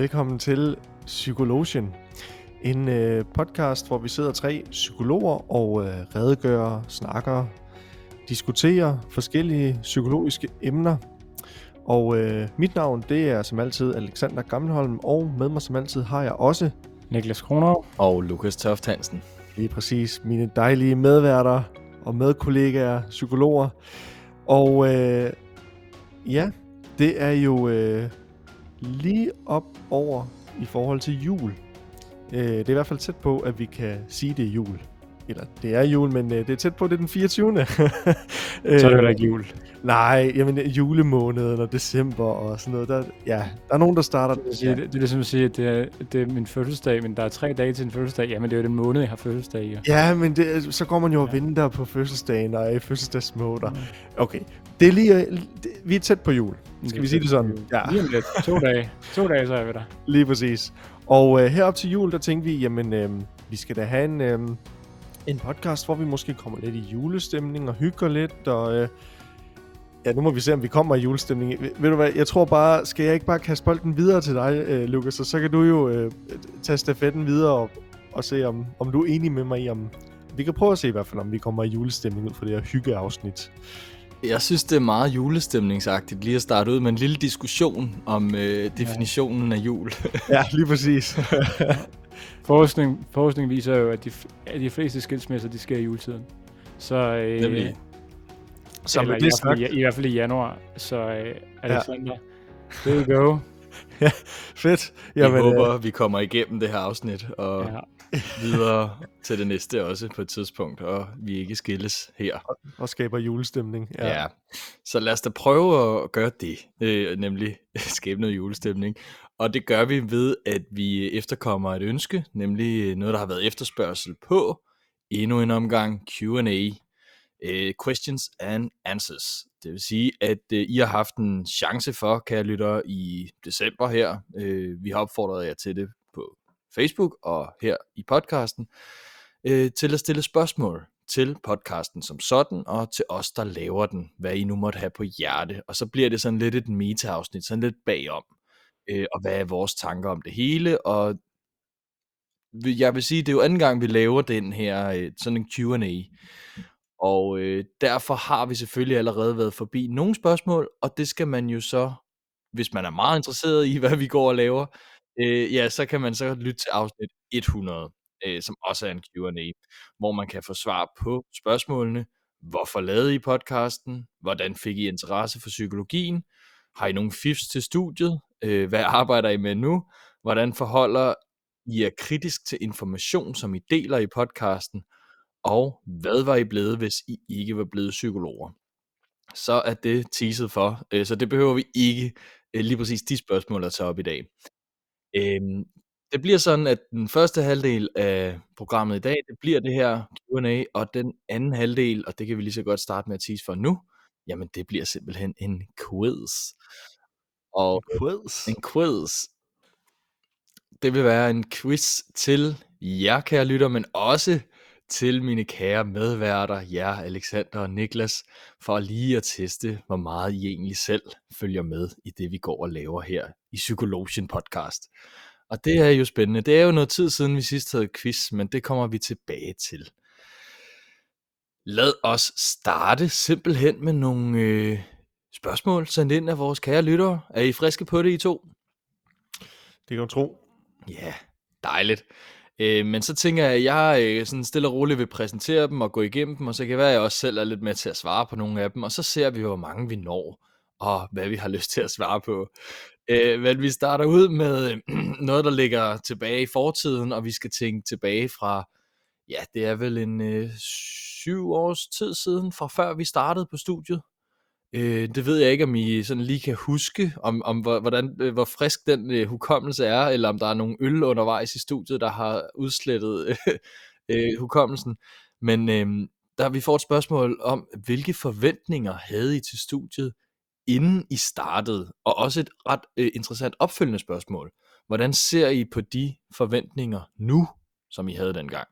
Velkommen til Psykologien. En øh, podcast, hvor vi sidder tre psykologer og øh, redegør, snakker, diskuterer forskellige psykologiske emner. Og øh, mit navn, det er som altid Alexander Gammelholm, og med mig som altid har jeg også Niklas Kroner. Og Lukas Toft Hansen. lige præcis mine dejlige medværter og medkollegaer, psykologer. Og øh, ja, det er jo øh, lige op over i forhold til jul. Øh, det er i hvert fald tæt på, at vi kan sige, det er jul. Eller det er jul, men øh, det er tæt på, det er den 24. Så er det heller ikke jul. Nej, jamen julemåneden og december og sådan noget. Der, ja, der er nogen, der starter... Det, det, det er ligesom at sige, at det er, det er min fødselsdag, men der er tre dage til en fødselsdag. Jamen, det er jo den måned, jeg har fødselsdag i. Ja, men det, så går man jo og venter på fødselsdagen og er i fødselsdagsmåder. Okay, det er lige, øh, det, vi er tæt på jul. Skal vi sige det sådan? Ja. Lige om lidt. To dage. To dage, så er vi der. Lige præcis. Og øh, herop til jul, der tænkte vi, jamen, øh, vi skal da have en, øh, en podcast, hvor vi måske kommer lidt i julestemning og hygger lidt, og øh, ja, nu må vi se, om vi kommer i julestemning. Ved, ved du hvad, jeg tror bare, skal jeg ikke bare kaste bolden videre til dig, øh, Lukas, og så kan du jo øh, tage stafetten videre og, og se, om, om du er enig med mig i, om vi kan prøve at se i hvert fald, om vi kommer i julestemning ud for det her hyggeafsnit. Jeg synes, det er meget julestemningsagtigt lige at starte ud med en lille diskussion om øh, definitionen af jul. Ja, lige præcis. Forskning, forskning viser jo, at de, at de fleste skilsmisser, de sker i juletiden. Så, øh, Nemlig. Så eller med i, det hvert fald, sagt, i, i hvert fald i januar. Så øh, Alexander, there you go. fedt. Jeg Jamen, håber, øh, vi kommer igennem det her afsnit og Ja. ja. videre til det næste også på et tidspunkt, og vi ikke skilles her. og skaber julestemning. Ja. ja. Så lad os da prøve at gøre det, øh, nemlig skabe noget julestemning. Og det gør vi ved, at vi efterkommer et ønske, nemlig noget, der har været efterspørgsel på. Endnu en omgang Q&A, uh, øh, questions and answers. Det vil sige, at uh, I har haft en chance for, kære lyttere, i december her. Uh, vi har opfordret jer til det på Facebook og her i podcasten, uh, til at stille spørgsmål til podcasten som sådan, og til os, der laver den, hvad I nu måtte have på hjerte. Og så bliver det sådan lidt et meta-afsnit, sådan lidt bagom, øh, og hvad er vores tanker om det hele, og jeg vil sige, det er jo anden gang, vi laver den her, øh, sådan en Q&A, og øh, derfor har vi selvfølgelig allerede været forbi nogle spørgsmål, og det skal man jo så, hvis man er meget interesseret i, hvad vi går og laver, øh, ja, så kan man så lytte til afsnit 100, øh, som også er en Q&A, hvor man kan få svar på spørgsmålene. Hvorfor lavede I podcasten? Hvordan fik I interesse for psykologien? Har I nogle fifs til studiet? Øh, hvad arbejder I med nu? Hvordan forholder I er kritisk til information, som I deler i podcasten? Og hvad var I blevet, hvis I ikke var blevet psykologer? Så er det teaset for, øh, så det behøver vi ikke øh, lige præcis de spørgsmål at tage op i dag. Øhm, det bliver sådan, at den første halvdel af programmet i dag, det bliver det her Q&A, og den anden halvdel, og det kan vi lige så godt starte med at tease for nu, jamen det bliver simpelthen en quiz. Og Quiz. en quiz, det vil være en quiz til jer, kære lytter, men også til mine kære medværter, jer Alexander og Niklas, for lige at teste, hvor meget I egentlig selv følger med i det, vi går og laver her i Psykologien podcast. Og det er jo spændende. Det er jo noget tid siden, vi sidst havde quiz, men det kommer vi tilbage til. Lad os starte simpelthen med nogle øh, spørgsmål sendt ind af vores kære lyttere. Er I friske på det, I to? Det kan du tro. Ja, dejligt. Øh, men så tænker jeg, at jeg øh, sådan stille og roligt vil præsentere dem og gå igennem dem, og så kan det være, at jeg også selv er lidt med til at svare på nogle af dem, og så ser vi, hvor mange vi når, og hvad vi har lyst til at svare på. Øh, men vi starter ud med øh, noget, der ligger tilbage i fortiden, og vi skal tænke tilbage fra, ja, det er vel en øh, syv års tid siden, fra før vi startede på studiet. Øh, det ved jeg ikke, om I sådan lige kan huske, om, om hvordan, øh, hvor frisk den øh, hukommelse er, eller om der er nogle øl undervejs i studiet, der har udslettet øh, øh, hukommelsen. Men øh, der vi får et spørgsmål om, hvilke forventninger havde I til studiet, inden I startede? Og også et ret øh, interessant opfølgende spørgsmål. Hvordan ser I på de forventninger nu, som I havde dengang?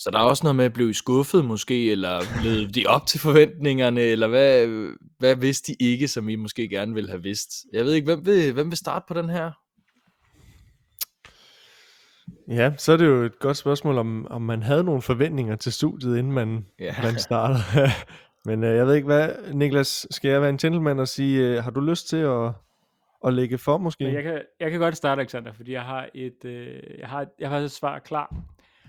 Så der er også noget med at blive skuffet måske, eller levede de op til forventningerne, eller hvad, hvad vidste de ikke, som I måske gerne ville have vidst? Jeg ved ikke, hvem vil, hvem vil starte på den her? Ja, så er det jo et godt spørgsmål, om, om man havde nogle forventninger til studiet, inden man, Ja. man startede. Men øh, jeg ved ikke hvad, Niklas, skal jeg være en gentleman og sige, øh, har du lyst til at, at lægge for måske? Men jeg kan, jeg kan godt starte, Alexander, fordi jeg har et, øh, jeg har, jeg har et svar klar.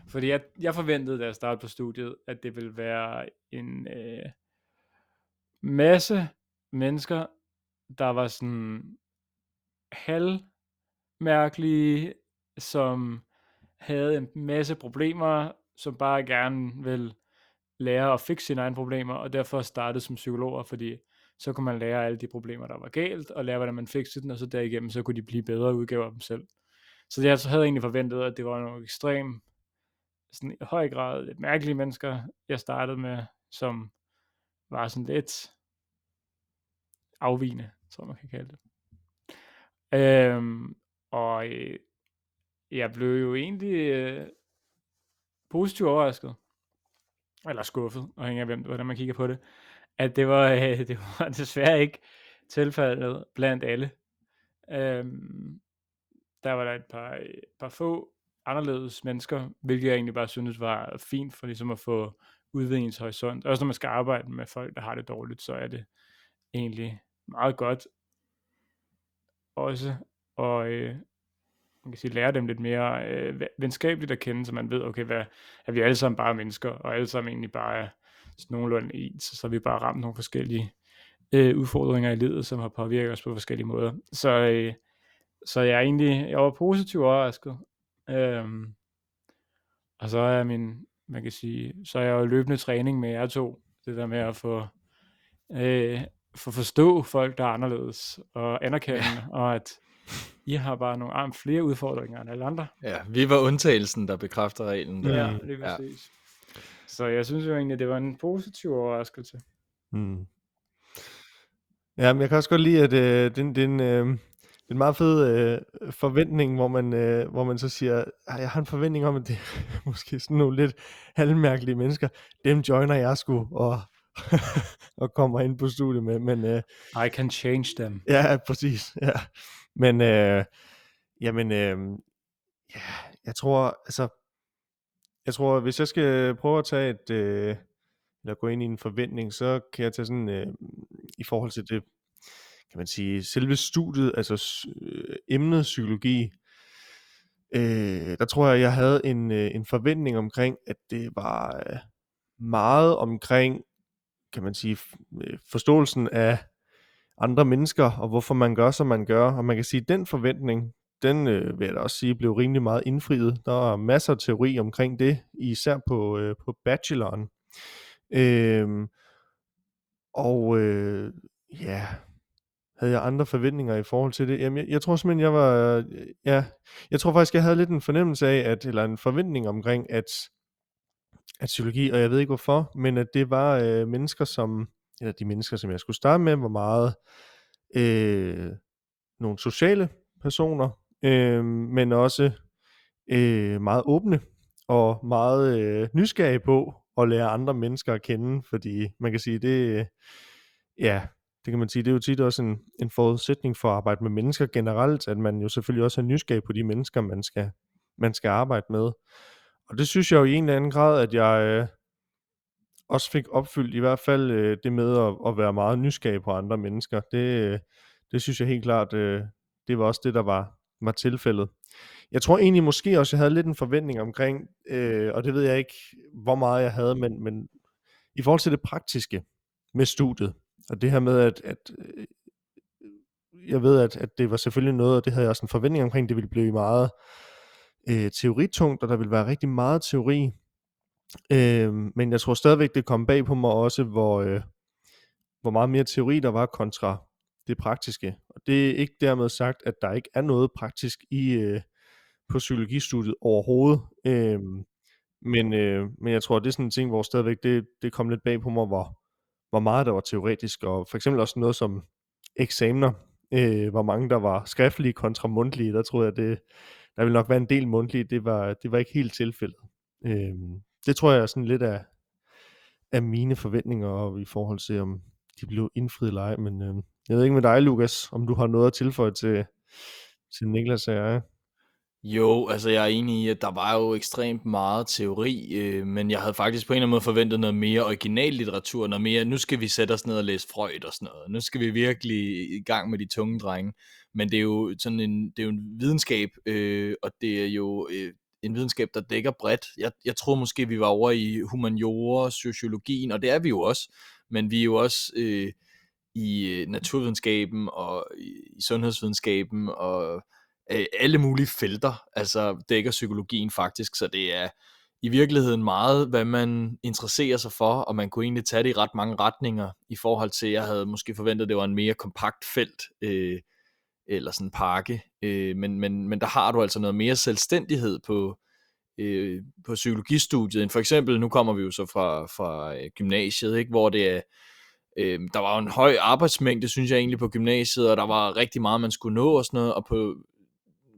Fordi jeg, jeg forventede, da jeg startede på studiet, at det ville være en øh, masse mennesker, der var sådan halvmærkelige, som havde en masse problemer, som bare gerne vil lære at fikse sine egne problemer, og derfor startede som psykologer, fordi så kunne man lære alle de problemer, der var galt, og lære, hvordan man fikser den, og så derigennem, så kunne de blive bedre udgaver af dem selv. Så jeg havde egentlig forventet, at det var nogle ekstrem, sådan i høj grad lidt mærkelige mennesker, jeg startede med, som var sådan lidt afvigende, tror man kan kalde det. Øhm, og øh, jeg blev jo egentlig øh, positivt overrasket, eller skuffet, afhængig af hvem, hvordan man kigger på det, at det var, øh, det var desværre ikke tilfældet blandt alle. Øhm, der var der et par, et par få anderledes mennesker, hvilket jeg egentlig bare synes var fint for ligesom at få udvidet horisont. Også når man skal arbejde med folk, der har det dårligt, så er det egentlig meget godt også at øh, man kan sige, lære dem lidt mere øh, venskabeligt at kende, så man ved, okay, hvad, er vi alle sammen bare mennesker, og alle sammen egentlig bare er sådan nogenlunde ens, så har vi bare ramt nogle forskellige øh, udfordringer i livet, som har påvirket os på forskellige måder. Så, øh, så jeg er egentlig, jeg var positivt overrasket. Øhm, og så er min, man kan sige, så er jeg jo løbende træning med jer to, det der med at få, øh, få forstå folk, der er anderledes, og anerkende, ja. og at I har bare nogle arm flere udfordringer end alle andre. Ja, vi var undtagelsen, der bekræfter reglen. Der. Ja, det er præcis. Ja. Så jeg synes jo egentlig, det var en positiv overraskelse. Mm. Ja, men jeg kan også godt lide, at øh, den, den, øh, en meget fed øh, forventning, hvor man, øh, hvor man så siger, "Ej, jeg har en forventning om, at det er måske sådan nogle lidt halvmærkelige mennesker, dem joiner jeg sgu, og, og kommer ind på studiet med, men øh, I can change them. ja, præcis, ja. Men, øh, jamen, øh, ja, jeg tror, altså, jeg tror, hvis jeg skal prøve at tage et, øh, eller gå ind i en forventning, så kan jeg tage sådan, øh, i forhold til det, kan man sige, selve studiet, altså øh, emnet psykologi, øh, der tror jeg, jeg havde en, øh, en forventning omkring, at det var øh, meget omkring, kan man sige, øh, forståelsen af andre mennesker, og hvorfor man gør, som man gør. Og man kan sige, at den forventning, den øh, vil jeg da også sige, blev rimelig meget indfriet. Der er masser af teori omkring det, især på, øh, på bacheloren. Øh, og øh, ja, havde jeg andre forventninger i forhold til det? Jamen, jeg, jeg tror simpelthen, jeg var, ja, jeg tror faktisk, jeg havde lidt en fornemmelse af, at, eller en forventning omkring, at, at psykologi, og jeg ved ikke hvorfor, men at det var øh, mennesker, som, eller de mennesker, som jeg skulle starte med, var meget øh, nogle sociale personer, øh, men også øh, meget åbne og meget øh, nysgerrige på at lære andre mennesker at kende, fordi man kan sige, det, øh, ja, det kan man sige, det er jo tit også en, en forudsætning for at arbejde med mennesker generelt, at man jo selvfølgelig også er nysgerrig på de mennesker, man skal, man skal arbejde med. Og det synes jeg jo i en eller anden grad, at jeg øh, også fik opfyldt i hvert fald øh, det med at, at være meget nysgerrig på andre mennesker. Det, øh, det synes jeg helt klart, øh, det var også det, der var, var tilfældet. Jeg tror egentlig måske også, jeg havde lidt en forventning omkring, øh, og det ved jeg ikke, hvor meget jeg havde, men, men i forhold til det praktiske med studiet, og det her med, at, at øh, jeg ved, at, at det var selvfølgelig noget, og det havde jeg også en forventning omkring, det ville blive meget øh, teoritungt, og der ville være rigtig meget teori, øh, men jeg tror stadigvæk, det kom bag på mig også, hvor, øh, hvor meget mere teori der var kontra det praktiske. Og det er ikke dermed sagt, at der ikke er noget praktisk i øh, på psykologistudiet overhovedet. Øh, men, øh, men jeg tror, det er sådan en ting, hvor stadigvæk det, det kom lidt bag på mig, hvor, hvor meget der var teoretisk, og for eksempel også noget som eksamener, øh, hvor mange der var skriftlige kontra mundtlige, der tror jeg, det, der ville nok være en del mundtlige, det var, det var ikke helt tilfældet. Øh, det tror jeg er sådan lidt af, af mine forventninger og i forhold til, om de blev indfriet eller ej. Men øh, jeg ved ikke med dig, Lukas, om du har noget at tilføje til, til Niklas og jeg. Jo, altså jeg er enig i, at der var jo ekstremt meget teori, øh, men jeg havde faktisk på en eller anden måde forventet noget mere original litteratur, noget mere, nu skal vi sætte os ned og læse Freud og sådan noget, nu skal vi virkelig i gang med de tunge drenge, men det er jo sådan en, det er jo en videnskab, øh, og det er jo øh, en videnskab, der dækker bredt. Jeg, jeg tror måske, vi var over i humaniora, sociologien, og det er vi jo også, men vi er jo også øh, i øh, naturvidenskaben og i sundhedsvidenskaben og øh, alle mulige felter, altså dækker psykologien faktisk, så det er i virkeligheden meget, hvad man interesserer sig for, og man kunne egentlig tage det i ret mange retninger, i forhold til, jeg havde måske forventet, at det var en mere kompakt felt, øh, eller sådan en pakke, øh, men, men, men der har du altså noget mere selvstændighed på, øh, på psykologistudiet, end for eksempel, nu kommer vi jo så fra, fra øh, gymnasiet, ikke, hvor det er, øh, der var jo en høj arbejdsmængde, synes jeg egentlig på gymnasiet, og der var rigtig meget, man skulle nå og sådan noget, og på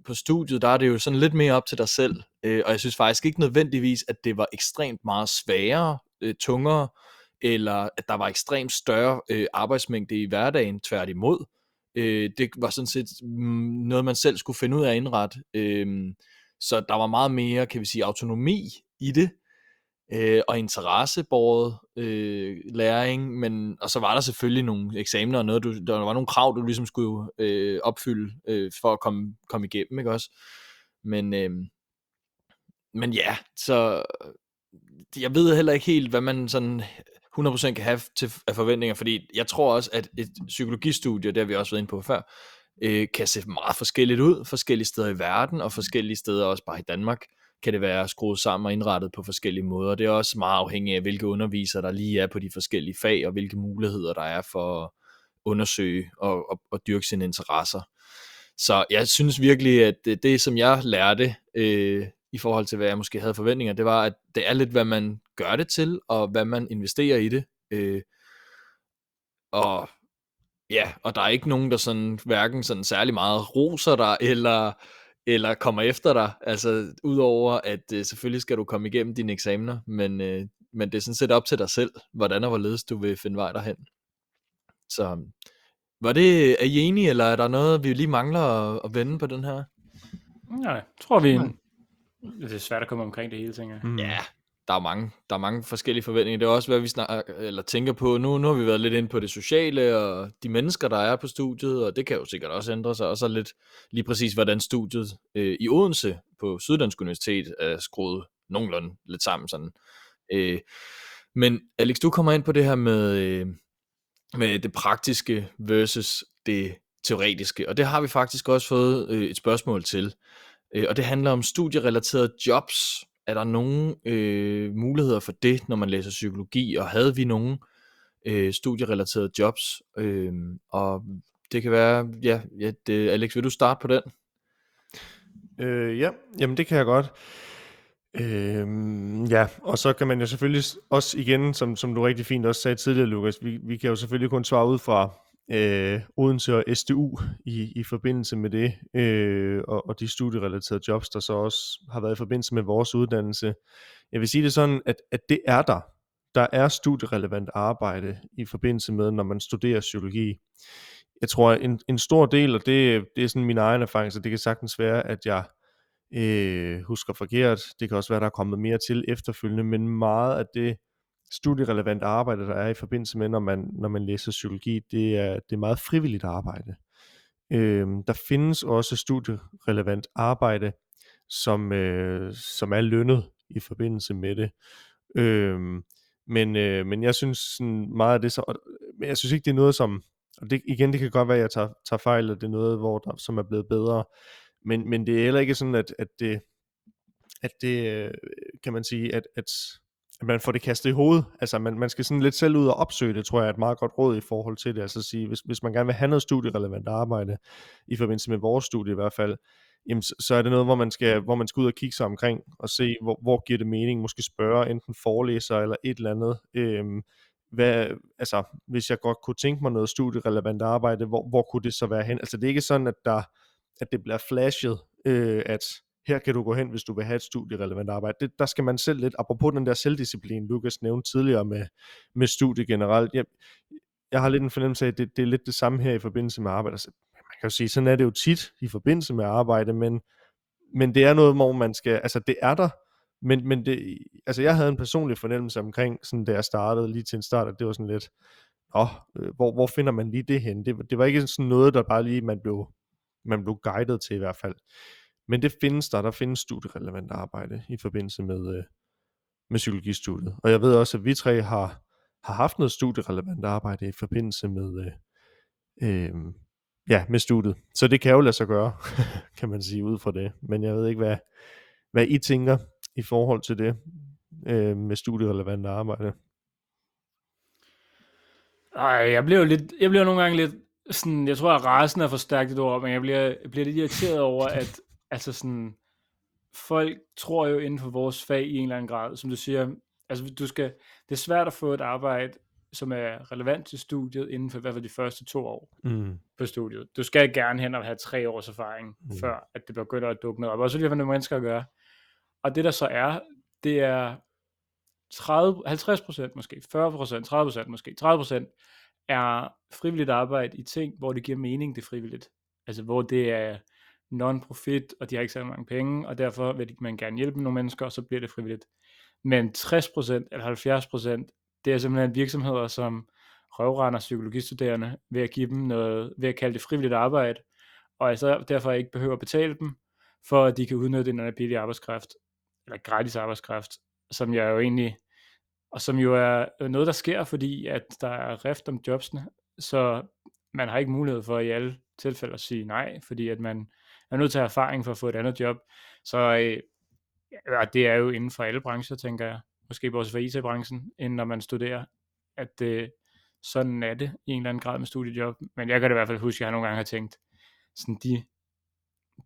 på studiet, der er det jo sådan lidt mere op til dig selv, øh, og jeg synes faktisk ikke nødvendigvis, at det var ekstremt meget sværere, øh, tungere, eller at der var ekstremt større øh, arbejdsmængde i hverdagen, tværtimod. Øh, det var sådan set mm, noget, man selv skulle finde ud af at indrette. Øh, så der var meget mere, kan vi sige, autonomi i det, øh, og interessebåret øh, læring, men, og så var der selvfølgelig nogle eksamener og noget, du, der var nogle krav, du ligesom skulle øh, opfylde øh, for at komme, komme igennem, ikke også? Men, øh, men ja, så jeg ved heller ikke helt, hvad man sådan 100% kan have til, af forventninger, fordi jeg tror også, at et psykologistudie, det har vi også været inde på før, øh, kan se meget forskelligt ud, forskellige steder i verden, og forskellige steder også bare i Danmark kan det være skruet sammen og indrettet på forskellige måder. Det er også meget afhængigt af, hvilke undervisere der lige er på de forskellige fag, og hvilke muligheder der er for at undersøge og, og, og dyrke sine interesser. Så jeg synes virkelig, at det, det som jeg lærte øh, i forhold til, hvad jeg måske havde forventninger, det var, at det er lidt, hvad man gør det til, og hvad man investerer i det. Øh, og ja, og der er ikke nogen, der sådan, hverken sådan særlig meget roser dig, eller eller kommer efter dig. Altså, udover at øh, selvfølgelig skal du komme igennem dine eksamener, men, øh, men det er sådan set op til dig selv, hvordan og hvorledes du vil finde vej derhen. Så var det, er I enige, eller er der noget, vi lige mangler at, at vende på den her? Nej, tror vi, det er svært at komme omkring det hele, tænker jeg. Mm. Ja, der er mange, der er mange forskellige forventninger. Det er også, hvad vi snakker, eller tænker på. Nu, nu har vi været lidt ind på det sociale, og de mennesker, der er på studiet, og det kan jo sikkert også ændre sig. Og så lidt lige præcis, hvordan studiet øh, i Odense på Syddansk Universitet er skruet nogenlunde lidt sammen. Sådan. Øh, men Alex, du kommer ind på det her med, øh, med det praktiske versus det teoretiske, og det har vi faktisk også fået øh, et spørgsmål til. Øh, og det handler om studierelaterede jobs, er der nogle øh, muligheder for det, når man læser psykologi, og havde vi nogle øh, studierelaterede jobs? Øh, og det kan være, ja, ja det, Alex, vil du starte på den? Øh, ja, jamen det kan jeg godt. Øhm, ja, og så kan man jo selvfølgelig også igen, som, som du rigtig fint også sagde tidligere, Lukas, vi, vi kan jo selvfølgelig kun svare ud fra øh, Odense og SDU i, i forbindelse med det, øh, og, og de studierelaterede jobs, der så også har været i forbindelse med vores uddannelse. Jeg vil sige det sådan, at, at det er der. Der er studierelevant arbejde i forbindelse med, når man studerer psykologi. Jeg tror, en, en stor del, og det, det er sådan min egen erfaring, så det kan sagtens være, at jeg øh, husker forkert. Det kan også være, der er kommet mere til efterfølgende, men meget af det, studierelevant arbejde, der er i forbindelse med, når man, når man læser psykologi, det er, det er meget frivilligt arbejde. Øhm, der findes også studierelevant arbejde, som, øh, som er lønnet i forbindelse med det. Øhm, men, øh, men jeg synes sådan meget af det, så, men jeg synes ikke, det er noget, som, og det, igen, det kan godt være, at jeg tager, tager fejl, og det er noget, hvor der, som er blevet bedre, men, men det er heller ikke sådan, at, at det, at det, øh, kan man sige, at, at at man får det kastet i hovedet. Altså man, man skal sådan lidt selv ud og opsøge det, tror jeg er et meget godt råd i forhold til det. Altså at sige, hvis, hvis man gerne vil have noget studierelevant arbejde, i forbindelse med vores studie i hvert fald, jamen, så er det noget, hvor man skal, hvor man skal ud og kigge sig omkring og se, hvor, hvor giver det mening, måske spørge enten forelæser eller et eller andet. Øhm, hvad, altså, hvis jeg godt kunne tænke mig noget studierelevant arbejde, hvor, hvor kunne det så være hen? Altså det er ikke sådan, at, der, at det bliver flashet, øh, at her kan du gå hen, hvis du vil have et studierelevant arbejde. Det, der skal man selv lidt, apropos den der selvdisciplin, Lukas nævnte tidligere med, med studie generelt. Jeg, jeg har lidt en fornemmelse af, at det, det er lidt det samme her i forbindelse med arbejde. Altså, man kan jo sige, sådan er det jo tit i forbindelse med arbejde, men, men det er noget, hvor man skal, altså det er der, men, men det, altså jeg havde en personlig fornemmelse omkring, sådan da jeg startede lige til en start, at det var sådan lidt, åh, øh, hvor, hvor finder man lige det hen? Det, det var ikke sådan noget, der bare lige man blev, man blev guidet til i hvert fald. Men det findes der, der findes studierelevant arbejde i forbindelse med, øh, med psykologistudiet. Og jeg ved også, at vi tre har, har haft noget studierelevant arbejde i forbindelse med, øh, øh, ja, med studiet. Så det kan jo lade sig gøre, kan man sige, ud fra det. Men jeg ved ikke, hvad, hvad I tænker i forhold til det øh, med studierelevant arbejde. Ej, jeg bliver jo lidt, jeg bliver nogle gange lidt sådan, jeg tror, at rasen er for stærkt et ord, men jeg bliver, jeg bliver lidt irriteret over, at altså sådan, folk tror jo inden for vores fag i en eller anden grad, som du siger, altså du skal, det er svært at få et arbejde, som er relevant til studiet inden for i hvert fald de første to år Mm. på studiet. Du skal gerne hen og have tre års erfaring, Mm. før at det begynder at dukke noget op. Og så lige hvad nogle mennesker gør. Og det der så er, det er 30, 50% måske, 40%, 30% måske, 30% er frivilligt arbejde i ting, hvor det giver mening, det frivilligt. Altså hvor det er non-profit, og de har ikke særlig mange penge, og derfor vil man gerne hjælpe nogle mennesker, og så bliver det frivilligt. Men 60% eller 70%, det er simpelthen virksomheder, som røvrender psykologistuderende ved at give dem noget, ved at kalde det frivilligt arbejde, og altså derfor ikke behøver at betale dem, for at de kan udnytte den billig arbejdskraft, eller gratis arbejdskraft, som jeg jo egentlig, og som jo er noget, der sker, fordi at der er rift om jobsene, så man har ikke mulighed for i alle tilfælde at sige nej, fordi at man er nødt til at have erfaring for at få et andet job. Så øh, ja, det er jo inden for alle brancher, tænker jeg. Måske også for IT-branchen, inden når man studerer, at øh, sådan er det i en eller anden grad med studiejob. Men jeg kan da i hvert fald huske, at jeg nogle gange har tænkt, sådan de,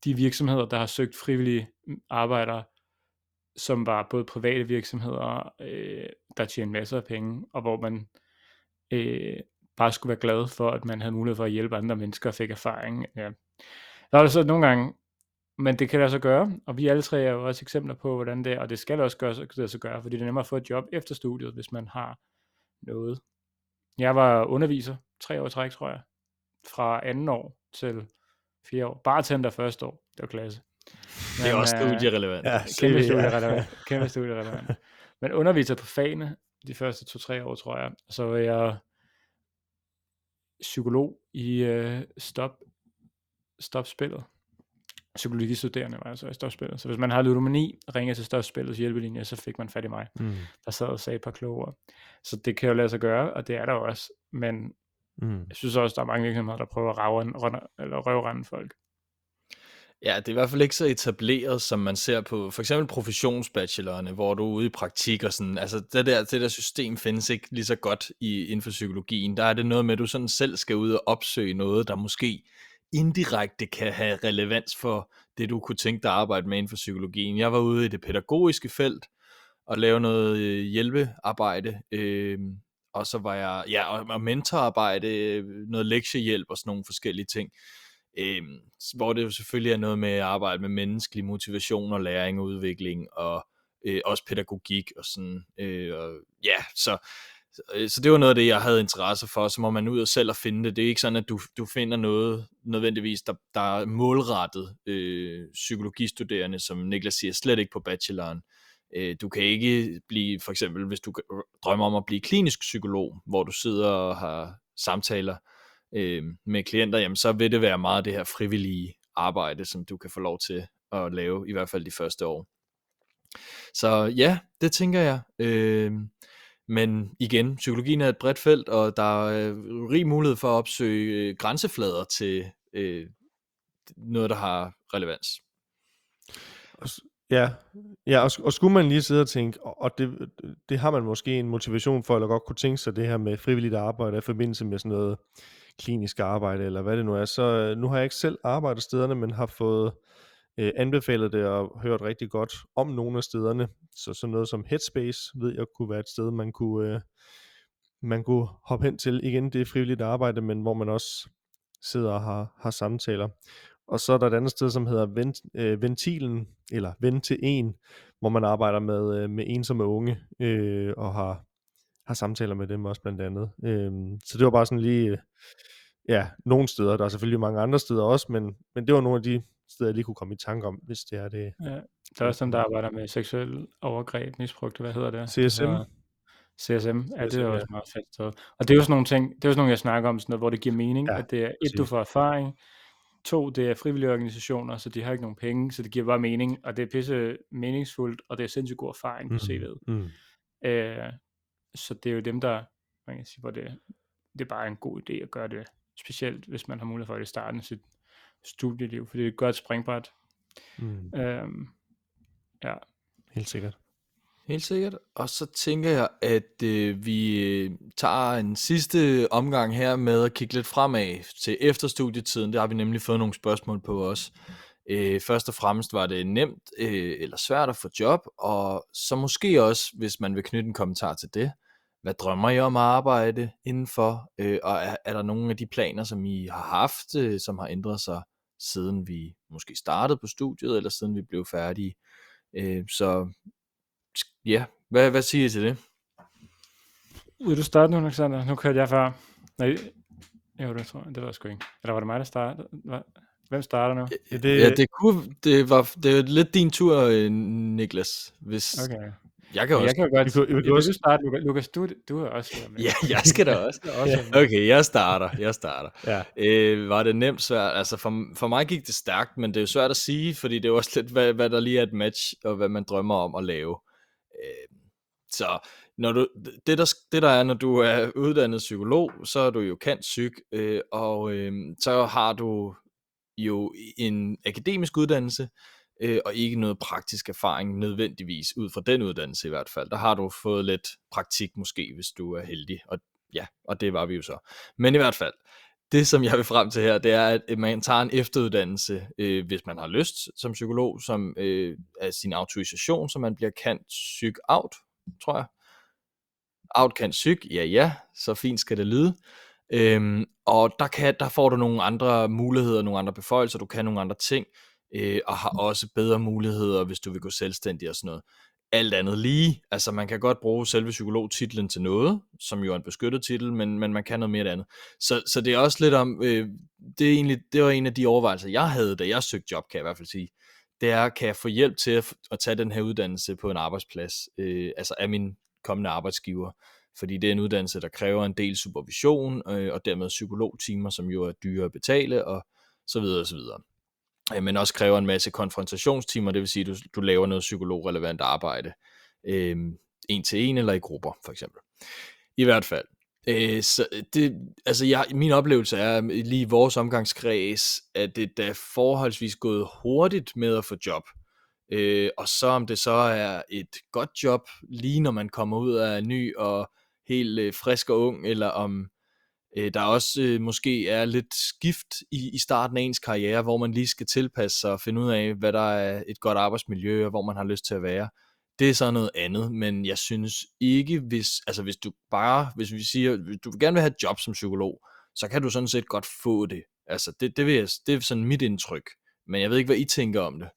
de virksomheder, der har søgt frivillige mm, arbejdere, som var både private virksomheder, øh, der tjener masser af penge, og hvor man øh, bare skulle være glad for, at man havde mulighed for at hjælpe andre mennesker og fik erfaring. Ja. Der er det så nogle gange, men det kan det så gøre, og vi alle tre er jo også eksempler på, hvordan det er, og det skal også gøre, det så gøre, fordi det er nemmere at få et job efter studiet, hvis man har noget. Jeg var underviser, tre år i træk, tror jeg, fra anden år til fire år. Bare tænder første år, det var klasse. Det er Men, også øh, studierelevant. Ja, Kæmpe studierelevant. Kæmpe studierelevant. Men underviser på fagene de første to-tre år, tror jeg. Og så var jeg psykolog i øh, stop, stopspillet. Psykologistuderende var jeg så i stopspillet. Så hvis man har ludomani, ringede til stopspillets hjælpelinje, så fik man fat i mig, Mm. der sad og sagde et par kloge ord. Så det kan jo lade sig gøre, og det er der også. Men Mm. jeg synes også, der er mange virksomheder, der prøver at rave, runde, eller røvrende folk. Ja, det er i hvert fald ikke så etableret, som man ser på for eksempel professionsbachelorerne, hvor du er ude i praktik og sådan. Altså det der, det der system findes ikke lige så godt i, inden for psykologien. Der er det noget med, at du sådan selv skal ud og opsøge noget, der måske indirekte kan have relevans for det, du kunne tænke dig at arbejde med inden for psykologien. Jeg var ude i det pædagogiske felt og lave noget øh, hjælpearbejde, øh, og så var jeg, ja, og, mentorarbejde, øh, noget lektiehjælp og sådan nogle forskellige ting. Øh, hvor det jo selvfølgelig er noget med at arbejde med menneskelig motivation og læring og udvikling, og øh, også pædagogik og sådan, øh, og, ja, så Øh, så det var noget af det, jeg havde interesse for, så må man ud og selv og finde det. Det er ikke sådan, at du, du finder noget nødvendigvis, der, der er målrettet øh, psykologistuderende, som Niklas siger, slet ikke på bacheloren. Øh, du kan ikke blive, for eksempel, hvis du øh, drømmer om at blive klinisk psykolog, hvor du sidder og har samtaler øh, med klienter, jamen så vil det være meget det her frivillige arbejde, som du kan få lov til at lave, i hvert fald de første år. Så ja, det tænker jeg. Øh, men igen, psykologien er et bredt felt, og der er øh, rig mulighed for at opsøge øh, grænseflader til øh, noget, der har relevans. Og Ja, ja og, og skulle man lige sidde og tænke, og og det, det har man måske en motivation for, eller godt kunne tænke sig det her med frivilligt arbejde i forbindelse med sådan noget klinisk arbejde, eller hvad det nu er, så øh, nu har jeg ikke selv arbejdet stederne, men har fået øh, Øh, anbefalet det og hørt rigtig godt om nogle af stederne, så sådan noget som Headspace ved jeg kunne være et sted, man kunne, øh, man kunne hoppe hen til. Igen, det er frivilligt arbejde, men hvor man også sidder og har, har samtaler. Og så er der et andet sted, som hedder Vent, øh, Ventilen, eller Vent til en, hvor man arbejder med, øh, med ensomme unge, øh, og har, har samtaler med dem også blandt andet. Øh, så det var bare sådan lige, øh, ja, nogle steder. Der er selvfølgelig mange andre steder også, men, men det var nogle af de steder, jeg lige kunne komme i tanke om, hvis det er det. Ja, der er også dem, der arbejder med seksuel overgreb, misbrug, hvad hedder det? CSM? Altså, CSM, ja, det CSM, er ja. også meget fedt. sted. Og det er jo sådan nogle ting, det er jo sådan nogle, jeg snakker om, sådan noget, hvor det giver mening, Ja, at det er et, du får erfaring, to, det er frivillige organisationer, så de har ikke nogen penge, så det giver bare mening, og det er pisse meningsfuldt, og det er sindssygt god erfaring på Mm, CV'et. mm. Øh, så det er jo dem, der, man kan sige, hvor det, det er bare en god idé at gøre det, specielt hvis man har mulighed for det i starten af sit studieliv, fordi det er et godt springbræt. Mm. Øhm, ja, Helt sikkert. Helt sikkert. Og så tænker jeg, at øh, vi øh, tager en sidste omgang her med at kigge lidt fremad til efterstudietiden. Der har vi nemlig fået nogle spørgsmål på os. Øh, først og fremmest var det nemt øh, eller svært at få job, og så måske også, hvis man vil knytte en kommentar til det, hvad drømmer I om at arbejde indenfor? Øh, og er, er der nogle af de planer, som I har haft, øh, som har ændret sig, siden vi måske startede på studiet, eller siden vi blev færdige? Øh, så ja, hvad, hvad siger I til det? Vil du starte nu, Alexander? Nu kørte jeg før. Nej, jo, det tror jeg. Det var sgu ikke. Eller var det mig, der startede? Hvem starter nu? Ja, det, Ja, det, kunne, det, var, det var lidt din tur, øh, Niklas. Hvis, Okay. Jeg kan også. Jeg kan jo godt... Kunne Vil du også- starte, Lukas? Lukas, du, du er også med. Ja, jeg skal da også. Du også med. Okay, jeg starter. Jeg starter. ja. Øh, var det nemt svært? Altså for, for mig gik det stærkt, men det er jo svært at sige, fordi det er jo også lidt, hvad, hvad der lige er et match, og hvad man drømmer om at lave. Øh, så når du, det, der, det der er, når du er uddannet psykolog, så er du jo kant psyk, øh, og øh, så har du jo en akademisk uddannelse, øh, og ikke noget praktisk erfaring nødvendigvis, ud fra den uddannelse i hvert fald. Der har du fået lidt praktik måske, hvis du er heldig, og ja, og det var vi jo så. Men i hvert fald, det som jeg vil frem til her, det er, at man tager en efteruddannelse, øh, hvis man har lyst som psykolog, som øh, af sin autorisation, så man bliver kendt psyk out, tror jeg. Out kan psyk, ja ja, så fint skal det lyde. Øhm, og der, kan, der får du nogle andre muligheder, nogle andre beføjelser, du kan nogle andre ting, øh, og har også bedre muligheder, hvis du vil gå selvstændig og sådan noget. Alt andet lige, altså man kan godt bruge selve psykologtitlen til noget, som jo er en beskyttet titel, men, men man kan noget mere andet. Så, så det er også lidt om, øh, det, er egentlig, det var en af de overvejelser, jeg havde, da jeg søgte job, kan jeg i hvert fald sige. Det er, kan jeg få hjælp til at, at tage den her uddannelse på en arbejdsplads, øh, altså af min kommende arbejdsgiver, fordi det er en uddannelse, der kræver en del supervision, øh, og dermed psykologtimer, som jo er dyre at betale, og så videre og så videre. Øh, men også kræver en masse konfrontationstimer, det vil sige, at du, du laver noget psykologrelevant arbejde, øh, en til en eller i grupper, for eksempel. I hvert fald. Øh, så øh, det, altså jeg, min oplevelse er lige i vores omgangskreds, at det da forholdsvis gået hurtigt med at få job. Øh, og så om det så er et godt job, lige når man kommer ud af ny og helt øh, frisk og ung, eller om øh, der også øh, måske er lidt skift i, i starten af ens karriere, hvor man lige skal tilpasse sig og finde ud af, hvad der er et godt arbejdsmiljø, og hvor man har lyst til at være. Det er så noget andet, men jeg synes ikke, hvis, altså hvis du bare, hvis vi siger, hvis du gerne vil have et job som psykolog, så kan du sådan set godt få det. Altså det, det, vil jeg, det er sådan mit indtryk. Men jeg ved ikke, hvad I tænker om det.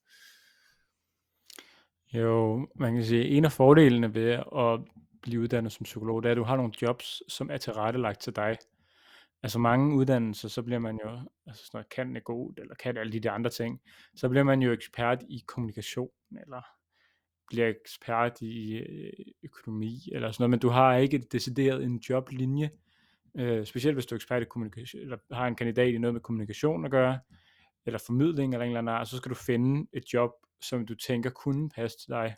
Jo, man kan sige, en af fordelene ved at blive uddannet som psykolog, det er, at du har nogle jobs, som er tilrettelagt til dig. Altså mange uddannelser, så bliver man jo, altså sådan noget, kan det god, eller kan alle de der andre ting, så bliver man jo ekspert i kommunikation, eller bliver ekspert i øh, økonomi, eller sådan noget, men du har ikke decideret en joblinje, øh, specielt hvis du er ekspert i kommunikation, eller har en kandidat i noget med kommunikation at gøre, eller formidling eller en eller anden art, så skal du finde et job, som du tænker kunne passe til dig,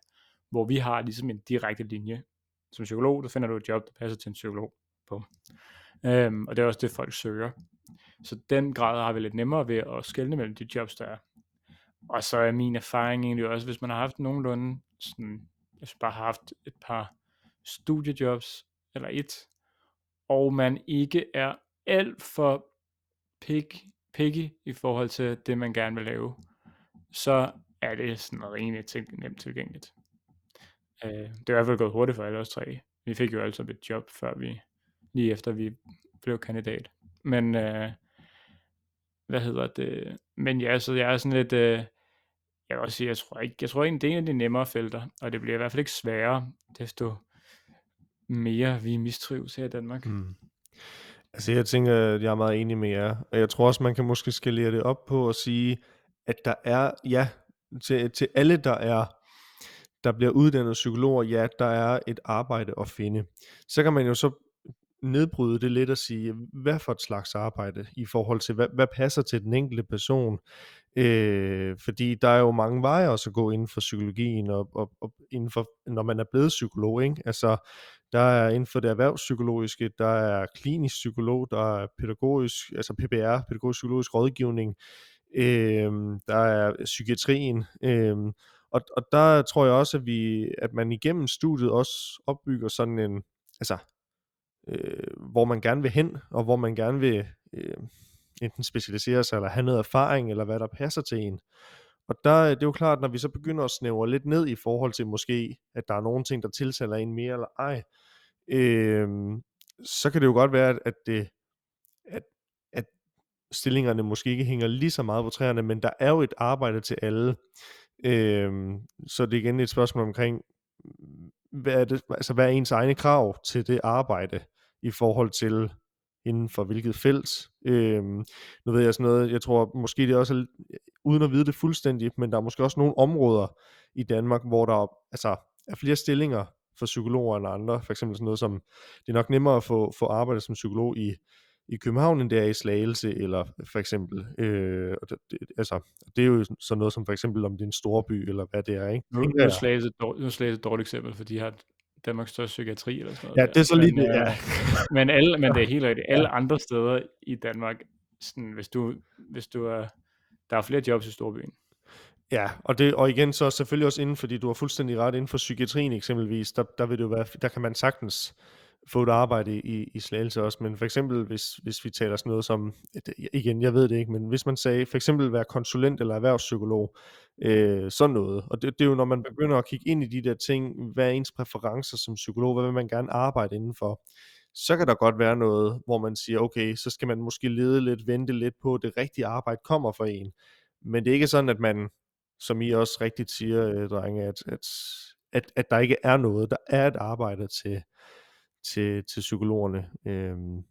hvor vi har ligesom en direkte linje. Som psykolog, der finder du et job, der passer til en psykolog på. Øhm, og det er også det, folk søger. Så den grad har vi lidt nemmere ved at skelne mellem de jobs, der er. Og så er min erfaring egentlig også, hvis man har haft nogenlunde sådan, hvis man bare har haft et par studiejobs, eller et, og man ikke er alt for pig, picky i forhold til det, man gerne vil lave, så er det sådan rimelig til, nemt tilgængeligt. Øh, det er i hvert fald gået hurtigt for alle os tre. Vi fik jo altså et job, før vi, lige efter vi blev kandidat. Men, øh, hvad hedder det, men ja, så jeg er sådan lidt, øh, jeg vil også sige, jeg tror ikke, jeg tror ikke, det er en af de nemmere felter, og det bliver i hvert fald ikke sværere, desto mere vi mistrives her i Danmark. Mm. Altså jeg tænker, at jeg er meget enig med jer, og jeg tror også, man kan måske skalere det op på at sige, at der er, ja, til, til alle, der er der bliver uddannet psykologer, ja, der er et arbejde at finde. Så kan man jo så nedbryde det lidt og sige, hvad for et slags arbejde i forhold til, hvad, hvad passer til den enkelte person. Øh, fordi der er jo mange veje også at gå inden for psykologien, og, og, og inden for, når man er blevet psykolog. Ikke? Altså, der er inden for det erhvervspsykologiske, der er klinisk psykolog, der er pædagogisk, altså PBR, pædagogisk psykologisk rådgivning, øh, der er psykiatrien, øh, og, og der tror jeg også, at, vi, at man igennem studiet også opbygger sådan en, altså, øh, hvor man gerne vil hen, og hvor man gerne vil øh, enten specialisere sig, eller have noget erfaring, eller hvad der passer til en. Og der øh, det er jo klart, når vi så begynder at snævre lidt ned i forhold til måske, at der er nogle ting, der tiltaler en mere eller ej, øh, så kan det jo godt være, at, det, at, at stillingerne måske ikke hænger lige så meget på træerne, men der er jo et arbejde til alle. Øh, så det er igen et spørgsmål omkring, hvad er, det, altså, hvad er ens egne krav til det arbejde i forhold til inden for hvilket felt. Øhm, nu ved jeg sådan noget, jeg tror måske det er også, uden at vide det fuldstændigt, men der er måske også nogle områder i Danmark, hvor der altså, er flere stillinger for psykologer end andre. For eksempel sådan noget som, det er nok nemmere at få, få arbejde som psykolog i i København, end det er i Slagelse, eller for eksempel, øh, det, det, altså, det er jo sådan noget som for eksempel, om det er en storby, eller hvad det er, ikke? Nu, nu er Slagelse et dårligt, et dårligt eksempel, for de har Danmarks største psykiatri, eller sådan noget. Ja, det er så lige men, det, ja. Øh, men, alle, men det er helt rigtigt. Alle andre steder i Danmark, sådan, hvis du, hvis du er, der er flere jobs i storbyen. Ja, og, det, og igen så selvfølgelig også inden, fordi du har fuldstændig ret, inden for psykiatrien eksempelvis, der, der vil det jo være, der kan man sagtens få et arbejde i, i Slagelse også, men for eksempel hvis, hvis vi taler sådan noget som, igen, jeg ved det ikke, men hvis man sagde for eksempel være konsulent eller erhvervspsykolog, øh, sådan noget, og det, det er jo når man begynder at kigge ind i de der ting, hvad er ens præferencer som psykolog, hvad vil man gerne arbejde indenfor, så kan der godt være noget, hvor man siger, okay, så skal man måske lede lidt, vente lidt på, at det rigtige arbejde kommer for en, men det er ikke sådan, at man, som I også rigtigt siger, øh, drenge, at, at, at, at der ikke er noget, der er et arbejde til, til, til psykologerne. Øhm,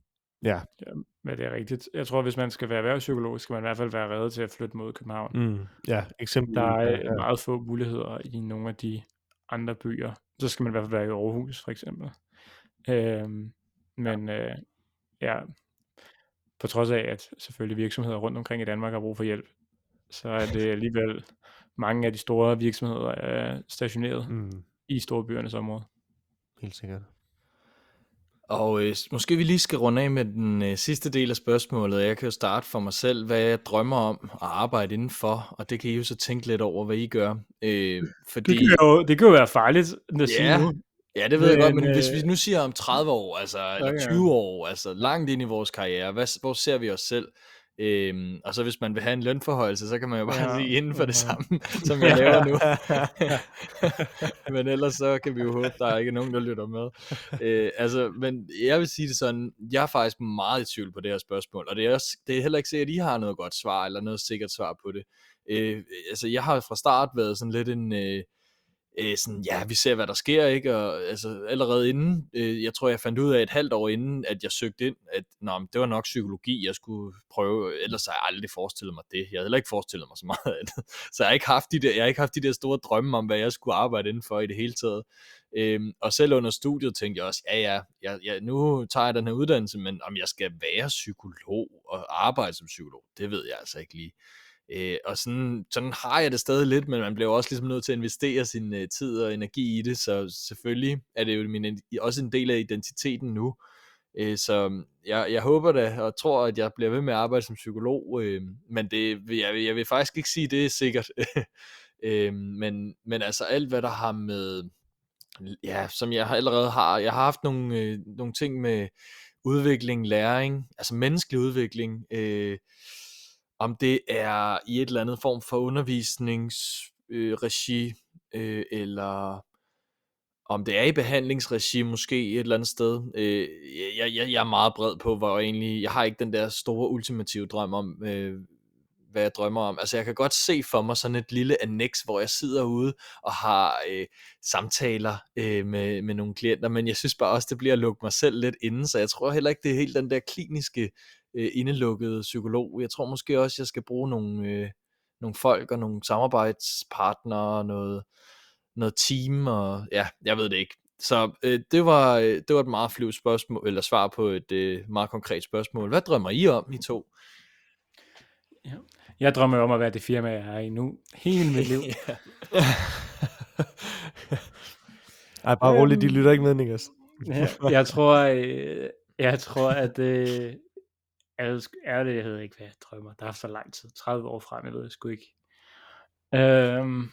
ja. ja. Men det er rigtigt. Jeg tror, hvis man skal være erhvervspsykolog, skal man i hvert fald være reddet til at flytte mod København. Mm, ja, eksempel. Der er ja, ja. meget få muligheder i nogle af de andre byer. Så skal man i hvert fald være i Aarhus, for eksempel. Øhm, men ja. Øh, ja, på trods af, at selvfølgelig virksomheder rundt omkring i Danmark har brug for hjælp, så er det alligevel mange af de store virksomheder er stationeret mm. i storbyernes område. Helt sikkert. Og øh, måske vi lige skal runde af med den øh, sidste del af spørgsmålet. Jeg kan jo starte for mig selv, hvad jeg drømmer om at arbejde indenfor, og det kan I jo så tænke lidt over, hvad I gør. Øh, fordi... det, kan jo, det kan jo være farligt at ja, sige nu. Ja, det ved men, jeg godt, men øh... hvis vi nu siger om 30 år, altså, okay. eller 20 år, altså langt ind i vores karriere, hvad, hvor ser vi os selv? Øhm, og så hvis man vil have en lønforhøjelse, så kan man jo bare ja, sige inden for ja. det samme, som jeg laver nu. men ellers så kan vi jo håbe, der er ikke nogen, der lytter med. Øh, altså, men jeg vil sige det sådan, jeg er faktisk meget i tvivl på det her spørgsmål, og det er, også, det er heller ikke sikkert, at I har noget godt svar, eller noget sikkert svar på det. Øh, altså, jeg har fra start været sådan lidt en... Øh, øh, sådan, ja, vi ser, hvad der sker, ikke? Og altså, allerede inden, øh, jeg tror, jeg fandt ud af et halvt år inden, at jeg søgte ind, at nå, det var nok psykologi, jeg skulle prøve, ellers har jeg aldrig forestillet mig det. Jeg havde heller ikke forestillet mig så meget andet. Så jeg har ikke haft de der, jeg har ikke haft de der store drømme om, hvad jeg skulle arbejde inden for i det hele taget. Øhm, og selv under studiet tænkte jeg også, ja ja, jeg, jeg, nu tager jeg den her uddannelse, men om jeg skal være psykolog og arbejde som psykolog, det ved jeg altså ikke lige. Øh, og sådan, sådan har jeg det stadig lidt, men man bliver også ligesom nødt til at investere sin øh, tid og energi i det, så selvfølgelig er det jo min, også en del af identiteten nu. Øh, så mm, jeg, jeg håber da, og tror, at jeg bliver ved med at arbejde som psykolog, øh, men det, jeg, jeg vil faktisk ikke sige, det er sikkert. øh, men, men altså alt, hvad der har med, ja, som jeg allerede har, jeg har haft nogle, øh, nogle ting med udvikling, læring, altså menneskelig udvikling, øh, om det er i et eller andet form for undervisningsregi, øh, øh, eller om det er i behandlingsregi måske et eller andet sted. Øh, jeg, jeg, jeg er meget bred på, hvor jeg egentlig, jeg har ikke den der store ultimative drøm om, øh, hvad jeg drømmer om. Altså jeg kan godt se for mig sådan et lille annex, hvor jeg sidder ude og har øh, samtaler øh, med, med nogle klienter, men jeg synes bare også, det bliver at lukke mig selv lidt inden, så jeg tror heller ikke, det er helt den der kliniske øh, indelukkede psykolog. Jeg tror måske også, jeg skal bruge nogle, øh, nogle folk og nogle samarbejdspartnere og noget, noget team, og ja, jeg ved det ikke. Så øh, det, var, øh, det var et meget flyvt spørgsmål, eller svar på et øh, meget konkret spørgsmål. Hvad drømmer I om, I to? Ja. Jeg drømmer om at være det firma, jeg er i nu. Hele mit liv. Ej, bare roligt, de Øhm. lytter ikke med, Niklas. Ja, jeg tror, øh, jeg tror, at øh, alle er det, jeg ved ikke, hvad jeg drømmer. Der er så lang tid. 30 år frem, jeg ved jeg sgu ikke. Øhm,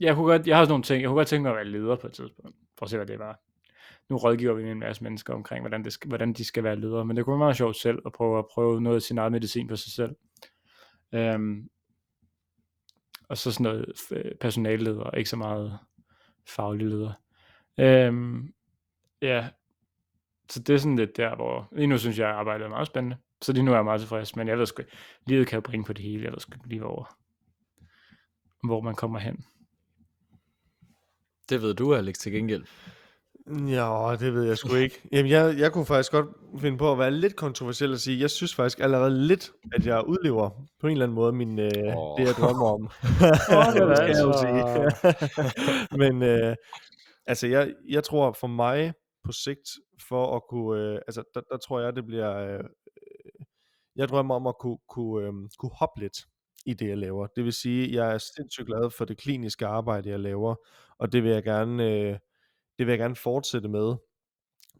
jeg, kunne godt, jeg har sådan nogle ting. Jeg kunne godt tænke mig at være leder på et tidspunkt. For at se, hvad det var. Nu rådgiver vi en masse mennesker omkring, hvordan, det skal, hvordan de skal være ledere. Men det kunne være meget sjovt selv at prøve at prøve noget af sin egen medicin på sig selv. Øhm, og så sådan noget personalleder, ikke så meget faglig leder. Øhm, ja, så det er sådan lidt der, hvor lige nu synes jeg, at arbejdet er meget spændende. Så lige nu er jeg meget tilfreds, men jeg ved sgu, livet kan jo bringe på det hele. Jeg ved sgu ikke lige, hvor, hvor man kommer hen. Det ved du, Alex, til gengæld. Ja, det ved jeg sgu ikke. Jamen, jeg, jeg kunne faktisk godt finde på at være lidt kontroversiel og sige, jeg synes faktisk allerede lidt, at jeg udlever på en eller anden måde min, øh, Åh. det, jeg drømmer om. Det er Det skal jeg jo altså- sige. Men øh, altså, jeg, jeg tror for mig på sigt, for at kunne, øh, altså, der, der tror jeg, det bliver, øh, jeg drømmer om at kunne, kunne, øh, kunne hoppe lidt i det, jeg laver. Det vil sige, jeg er sindssygt glad for det kliniske arbejde, jeg laver, og det vil jeg gerne, øh, det vil jeg gerne fortsætte med.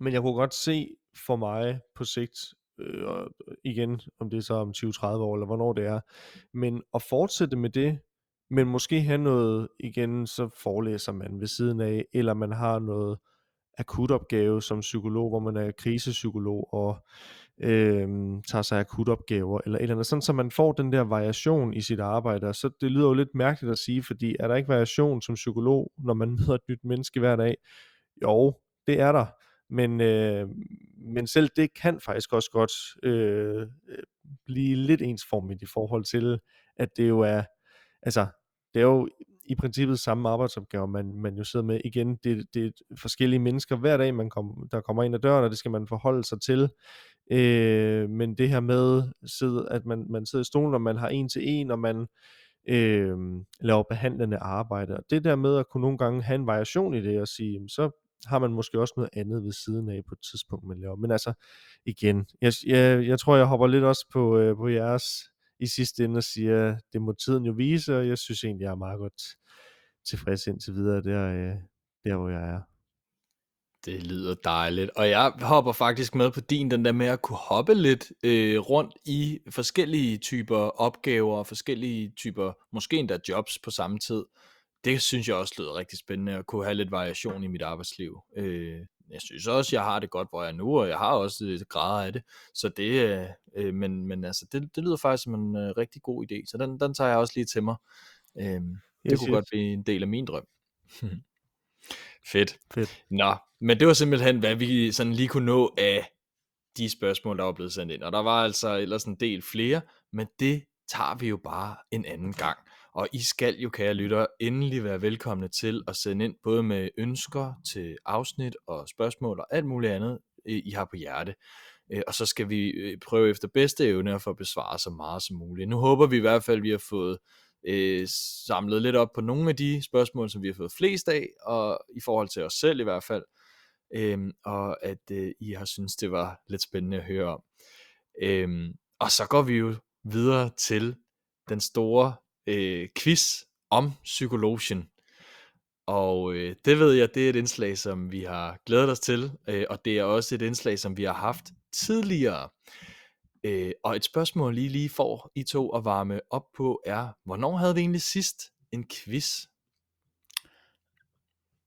Men jeg kunne godt se for mig på sigt, øh, og igen, om det er så om 20-30 år, eller hvornår det er, men at fortsætte med det, men måske have noget, igen, så forelæser man ved siden af, eller man har noget akutopgave som psykolog, hvor man er krisepsykolog og øh, tager sig akutopgaver, eller et eller andet, sådan så man får den der variation i sit arbejde, og så det lyder jo lidt mærkeligt at sige, fordi er der ikke variation som psykolog, når man møder et nyt menneske hver dag? Jo, det er der, men, øh, men selv det kan faktisk også godt øh, øh, blive lidt ensformigt i forhold til, at det jo er, altså, det er jo i princippet samme arbejdsopgave, man, man jo sidder med. Igen, det, det er forskellige mennesker hver dag, man kom, der kommer ind ad døren, og det skal man forholde sig til. Øh, men det her med, sidde, at man, man sidder i stolen, og man har en til en, og man øh, laver behandlende arbejde. Og det der med at kunne nogle gange have en variation i det, og sige, så har man måske også noget andet ved siden af på et tidspunkt, man laver. Men altså, igen, jeg, jeg, jeg tror, jeg hopper lidt også på, øh, på jeres i sidste ende og siger, det må tiden jo vise, og jeg synes egentlig, jeg er meget godt tilfreds indtil videre, der, øh, der hvor jeg er. Det lyder dejligt. Og jeg hopper faktisk med på din, den der med at kunne hoppe lidt øh, rundt i forskellige typer opgaver og forskellige typer, måske endda jobs på samme tid. Det synes jeg også lyder rigtig spændende at kunne have lidt variation i mit arbejdsliv. Øh, jeg synes også, jeg har det godt, hvor jeg er nu, og jeg har også lidt grader af det. Så det, øh, øh, men, men altså, det, det lyder faktisk som en øh, rigtig god idé, så den, den tager jeg også lige til mig. Øh, det Yes, kunne yes. godt blive en del af min drøm. Fedt. Fedt. Nå, men det var simpelthen, hvad vi sådan lige kunne nå af de spørgsmål, der var blevet sendt ind. Og der var altså ellers en del flere, men det tager vi jo bare en anden gang. Og I skal jo, kære lytter, endelig være velkomne til at sende ind både med ønsker til afsnit og spørgsmål og alt muligt andet, øh, I har på hjerte. Øh, Og så skal vi øh, prøve efter bedste evne at få besvaret så meget som muligt. Nu håber vi i hvert fald, at vi har fået øh, samlet lidt op på nogle af de spørgsmål, som vi har fået flest af, og i forhold til os selv i hvert fald, øh, og at øh, I har synes det var lidt spændende at høre om. Øh, og så går vi jo videre til den store øh, quiz om psykologien. Og øh, det ved jeg, det er et indslag, som vi har glædet os til, øh, og det er også et indslag, som vi har haft tidligere. Øh, og et spørgsmål, lige lige får I to at varme op på, er, hvornår havde vi egentlig sidst en quiz?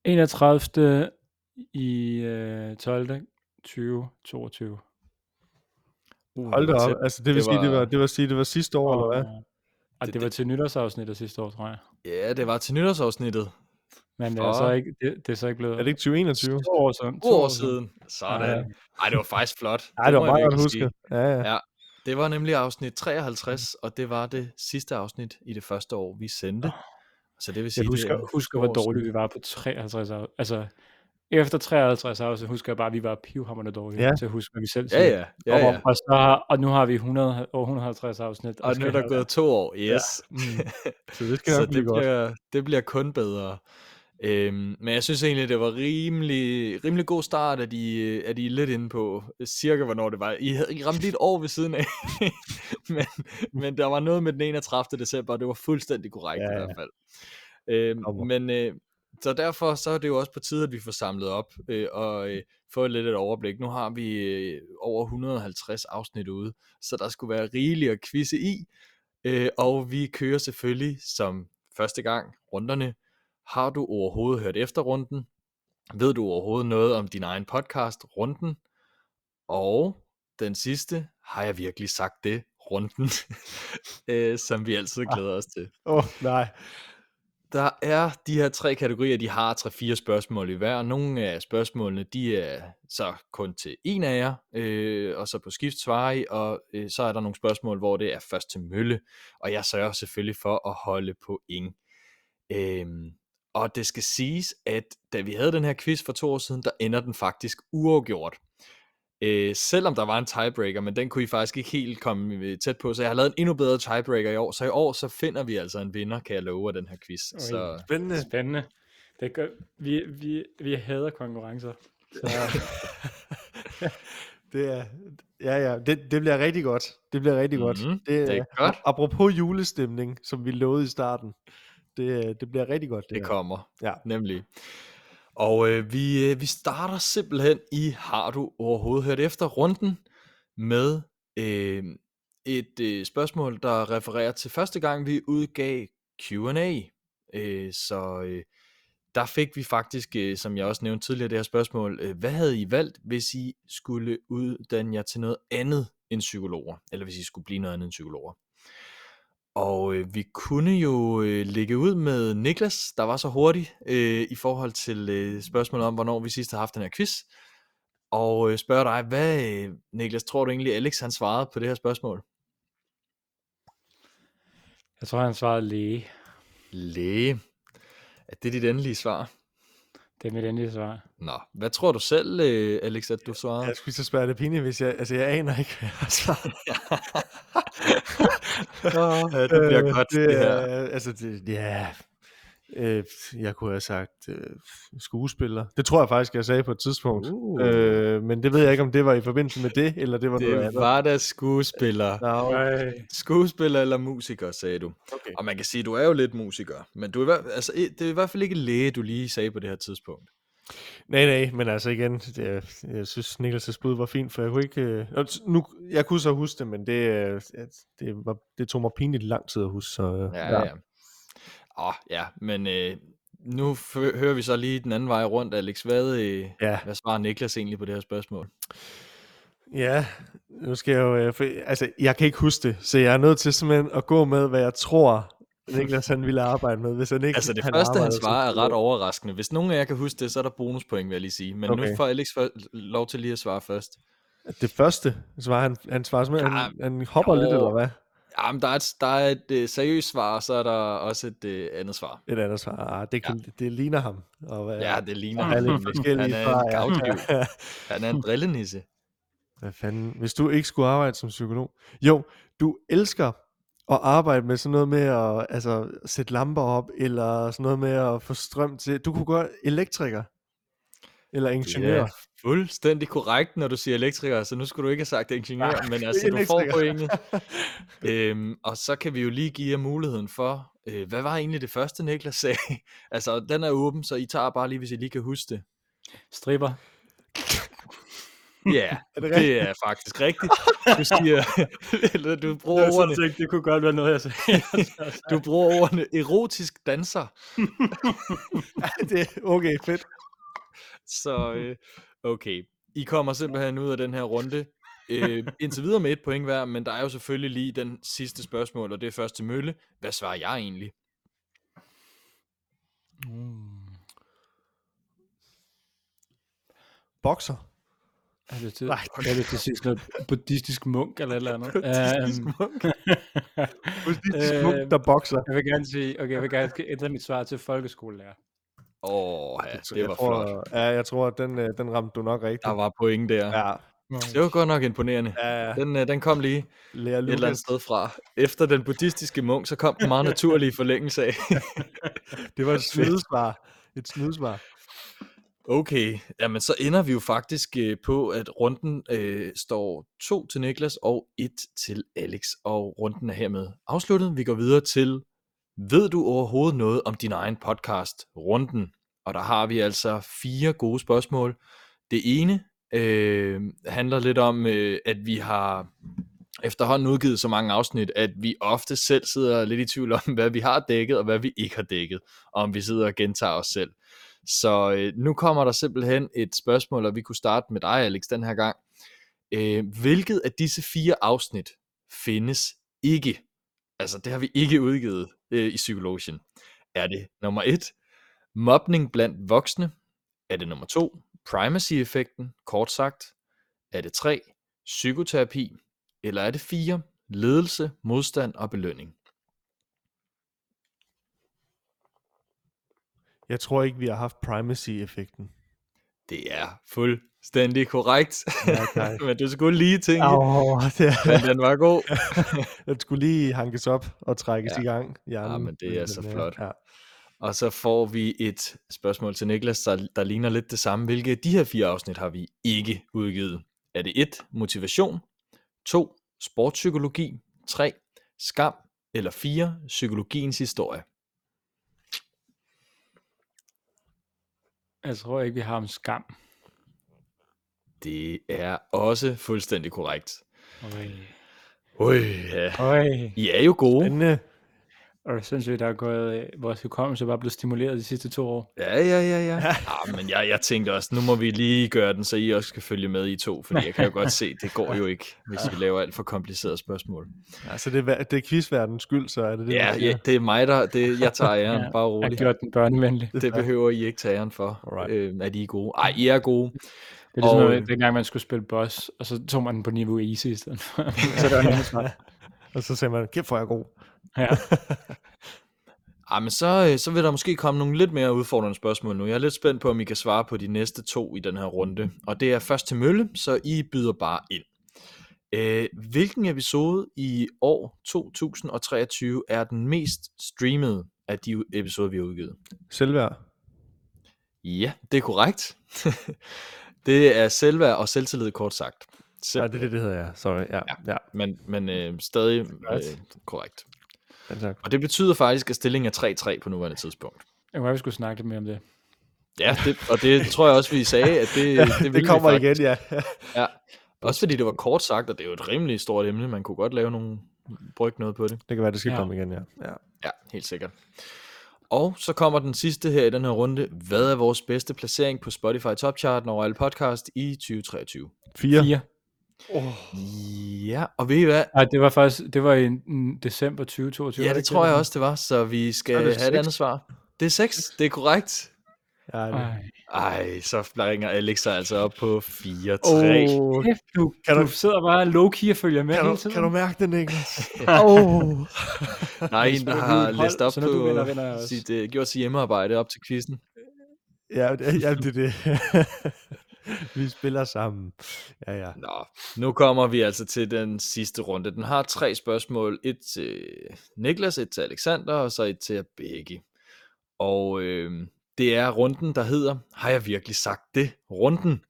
31. i øh, 12. 2022. Uh, Hold da det var op, altså det vil Det sige, det var- det var, sige, det var sidste år, eller hvad? Og Det- det var til nytårsafsnittet sidste år, tror jeg. Ja, det var til nytårsafsnittet. Men det er, så ikke, det, det er så ikke blevet Er det ikke 2021? to år siden. to år siden. Sådan. Ja, ja. Ej, det var faktisk flot. Nej, det var meget godt husket. sige. Ja, ja. Ja. Det var nemlig afsnit 53, og det var det sidste afsnit i det første år, vi sendte. Så det vil sige, Jeg husker, det er husker hvor år dårligt vi var på 53 af, Altså, efter 53 afsnit, husker jeg bare, at vi var pivhammerende dårlige Ja. til at huske, hvad vi selv Ja, siger. ja, ja, og, ja. og, så har, og nu har vi 100, over 150 afsnit. Og nu skal er der gået to år, yes. Mm. Så det skal så nok blive det godt. bliver, det bliver kun bedre. Øhm, men jeg synes egentlig, det var rimelig, rimelig god start, at I, at I er lidt inde på øh, cirka, hvornår det var. I, havde, I ramte lige et år ved siden af, men, men der var noget med den 31. december, og det var fuldstændig korrekt Ja, ja, i hvert fald. Øhm, men øh, så derfor så er det jo også på tide, at vi får samlet op øh, og øh, få lidt et overblik. Nu har vi øh, over 150 afsnit ude, så der skulle være rigeligt at quizze i. Øh, og vi kører selvfølgelig som første gang runderne. Har du overhovedet hørt efter runden? Ved du overhovedet noget om din egen podcast, runden? Og den sidste, har jeg virkelig sagt det, runden, øh, som vi altid glæder os til. Åh, oh, nej. Der er de her tre kategorier, de har tre-fire spørgsmål i hver. Nogle af spørgsmålene, de er så kun til en af jer, øh, og så på skift svarer I, og øh, så er der nogle spørgsmål, hvor det er først til mølle, og jeg sørger selvfølgelig for at holde point. Øhm, og det skal siges, at da vi havde den her quiz for to år siden, der ender den faktisk uafgjort. Øh, selvom der var en tiebreaker, men den kunne I faktisk ikke helt komme øh, tæt på, så jeg har lavet en endnu bedre tiebreaker i år, så i år så finder vi altså en vinder, kan jeg love af den her quiz. Oj. Så Spændende. Spændende. Det gør, vi, vi, vi hader konkurrencer. Så, Det er, ja, ja, det, det bliver rigtig godt. Det bliver rigtig godt. Mhm, det er øh, godt. Apropos julestemning, som vi lovede i starten. Det, øh, det bliver rigtig godt. Det, det her. kommer, Ja. nemlig. Og øh, vi, øh, vi starter simpelthen i Har du overhovedet hørt efter runden med øh, et øh, spørgsmål, der refererer til første gang, vi udgav Q&A. Øh, så øh, der fik vi faktisk, øh, som jeg også nævnte tidligere, det her spørgsmål, øh, hvad havde I valgt, hvis I skulle uddanne jer til noget andet end psykologer? Eller hvis I skulle blive noget andet end psykologer? Og øh, vi kunne jo øh, lægge ud med Niklas, der var så hurtig øh, i forhold til øh, spørgsmålet om, hvornår vi sidst har haft den her quiz. Og øh, spørger dig, hvad, øh, Niklas, tror du egentlig, Alex han svarede på det her spørgsmål? jeg tror, han svarede læge. Læge. Er det dit endelige svar? Det er mit endelige svar. Nå, hvad tror du selv, øh, Alex, at du svarede? Jeg skulle så spørge det pinligt, hvis jeg... Altså, jeg aner ikke, hvad jeg har svaret. ja, det bliver godt, det, det her. er- Altså, det, ja... Øh, jeg kunne have sagt øh, skuespiller. Det tror jeg faktisk, jeg sagde på et tidspunkt. Uh. Øh, men det ved jeg ikke, om det var i forbindelse med det, eller det var noget Det andet. var da skuespiller. Nej. Skuespiller eller musiker, sagde du. okay. Og man kan sige, du er jo lidt musiker, men du er, altså, det er i hvert fald ikke læge, du lige sagde på det her tidspunkt. Nej, nej, men altså igen, det, jeg synes Niklas' bud var fint, for jeg kunne ikke... Øh, nu, jeg kunne så huske det, men det, øh, det, var, det tog mig pinligt lang tid at huske, så... øh, Ja, ja. ja. Åh, ja, men øh, nu f- hører vi så lige den anden vej rundt, Alex. Hvad, øh, Ja. hvad svarer Niklas egentlig på det her spørgsmål? Ja, nu skal jeg jo... Øh, for, altså, jeg kan ikke huske det, så jeg er nødt til simpelthen at gå med, hvad jeg tror, Niklas han ville arbejde med, hvis han ikke... Altså det han første, han svarer, er ret overraskende. Hvis nogen af jer kan huske det, så er der bonuspoint, vil jeg lige sige. Men okay. nu får Alex for, lov til lige at svare først. Det første svarer han, han svarer simpelthen, Ja, han, han hopper jo. lidt, eller hvad? Jamen, der er et, der er et øh, seriøst svar, og så er der også et øh, andet svar. Et andet svar. Ah, det, kan, ja. det ligner ham. Og hvad, Ja, det ligner er ham nemlig. forskellige Han er en ja. gavtyv. Han er en drillenisse. Hvad fanden? Hvis du ikke skulle arbejde som psykolog. Jo, du elsker at arbejde med sådan noget med at altså, sætte lamper op, eller sådan noget med at få strøm til. Du kunne godt elektriker. Eller ingeniør. Ja, fuldstændig korrekt, når du siger elektriker, så nu skulle du ikke have sagt ingeniør, Nej, men altså, du får pointet. øhm, og så kan vi jo lige give jer muligheden for, øh, hvad var egentlig det første, Niklas sagde? altså, den er åben, så I tager bare lige, hvis I lige kan huske det. Stripper. Ja, yeah, Er det det er faktisk rigtigt. Du siger, eller du bruger ordene, tænkte, det kunne godt være noget, jeg sagde. du bruger ordene erotisk danser, det er okay, fedt. Så mm-hmm. øh, okay, I kommer simpelthen ud af den her runde. øh, indtil videre med et point hver, men der er jo selvfølgelig lige den sidste spørgsmål, og det er først til Mølle. Hvad svarer jeg egentlig? Mm. Bokser. Er det til, Nej. er det til sidst noget buddhistisk munk eller et eller andet? buddhistisk øhm. munk. buddhistisk munk, der øhm, bokser. Jeg vil gerne sige, okay, jeg vil gerne ændre mit svar til folkeskolelærer. Åh, ja, det jeg var tror, flot. Ja, jeg tror, at den, øh, den ramte du nok rigtigt. Der var point der. Ja, Det var godt nok imponerende. ja, Den, øh, den kom lige Lea et eller andet Lucas. sted fra. Efter den buddhistiske munk, så kom den meget naturlige forlængelse af. Det var et snydesvar. Et snydesvar. Okay, jamen så ender vi jo faktisk øh, på, at runden øh, står 2 til Niklas og 1 til Alex. Og runden er hermed afsluttet. Vi går videre til, ved du overhovedet noget om din egen podcast, runden? Og der har vi altså fire gode spørgsmål. Det ene øh, handler lidt om, øh, at vi har efterhånden udgivet så mange afsnit, at vi ofte selv sidder lidt i tvivl om, hvad vi har dækket og hvad vi ikke har dækket, og om vi sidder og gentager os selv. Så øh, nu kommer der simpelthen et spørgsmål, og vi kunne starte med dig, Alex, den her gang. Øh, hvilket af disse fire afsnit findes ikke? Altså, det har vi ikke udgivet øh, i Psykologien. Er det nummer et, mobning blandt voksne? Er det nummer to, primacy-effekten, kort sagt? Er det tre, psykoterapi? Eller er det fire, ledelse, modstand og belønning? Jeg tror ikke, vi har haft primacy-effekten. Det er fuldstændig korrekt. Ja. Men du skulle lige tænke, Åh, det er, men den var god. den skulle lige hankes op og trækkes Ja. i gang. Hjernen. Ja, men det er så flot. Ja. Og så får vi et spørgsmål til Niklas, der, der ligner lidt det samme. Hvilke af de her fire afsnit har vi ikke udgivet? Er det 1. Motivation 2. Sportspsykologi 3. Skam eller 4. Psykologiens historie? Jeg tror ikke, vi har om skam. Det er også fuldstændig korrekt. Øj. Ui, ja. Øj. I er jo gode. Spændende. Og jeg, der er gået, øh, vores hukommelse bare blevet stimuleret de sidste to år. Ja, ja, ja, ja. ja men jeg, jeg tænkte også, nu må vi lige gøre den, så I også skal følge med i to, fordi jeg kan jo godt se, det går jo ikke, hvis vi laver alt for komplicerede spørgsmål. Altså, det er, det er quizverdens skyld, så er det det, Ja, ja det er mig, der det, jeg tager æren, Ja, bare Jeg har roligt. gjort den børnevenlig. Det behøver I ikke tage æren for, Alright. øh, at I er gode. Ej, I er gode. Det er ligesom, Og, og, øh, dengang man skulle spille boss, og så tog man den på niveau easy i stedet for. så det var svar. Og så sagde man, kæft hvor er jeg god. Ja. Ej, men så, øh, så vil der måske komme nogle lidt mere udfordrende spørgsmål nu. Jeg er lidt spændt på, om I kan svare på de næste to i den her runde. Og det er først til mølle, så I byder bare ind. Øh, hvilken episode i år 2023 er den mest streamede af de episoder, vi har udgivet? Selvværd. Ja, det er korrekt. det er selvværd og selvtillid kort sagt. Selv, Ja, det er det, det hedder, ja. Sorry, ja. Ja, ja. Men, men øh, stadig øh, korrekt. Tak. Og det betyder faktisk, at stillingen er 3-3 på nuværende tidspunkt. Jeg må vi skulle snakke lidt mere om det. Ja, det, og det tror jeg også, vi sagde, at det, ja, det, det kommer igen, ja. ja. Også fordi det var kort sagt, og det er jo et rimelig stort emne. Man kunne godt lave nogle, brygge noget på det. Det kan være, det skal ja. komme igen, ja. ja. Ja, helt sikkert. Og så kommer den sidste her i den her runde. Hvad er vores bedste placering på Spotify Top Charten over alle podcast i 2023? 4. 4. Oh. Ja, og ved I hvad? Nej, det var faktisk det var i december 2022. Ja, det, det tror jeg også, det var, så vi skal så have 6. et andet svar. Det er 6, det er korrekt. Ej, Ej så ringer Alex altså op på 4-3. Oh, du, kan du, du sidder bare low-key og følger med kan hele tiden. Kan du mærke den, Niklas? oh. Nej, en, der har læst op så på vinder, vinder sit, uh, gjort sit hjemmearbejde op til quizzen. Ja, det, ja det er det. Vi spiller sammen. Ja, ja. Nå, nu kommer vi altså til den sidste runde. Den har tre spørgsmål. Et til Niklas, et til Alexander, og så et til jer begge. Og øh, det er runden, der hedder, har jeg virkelig sagt det? Runden.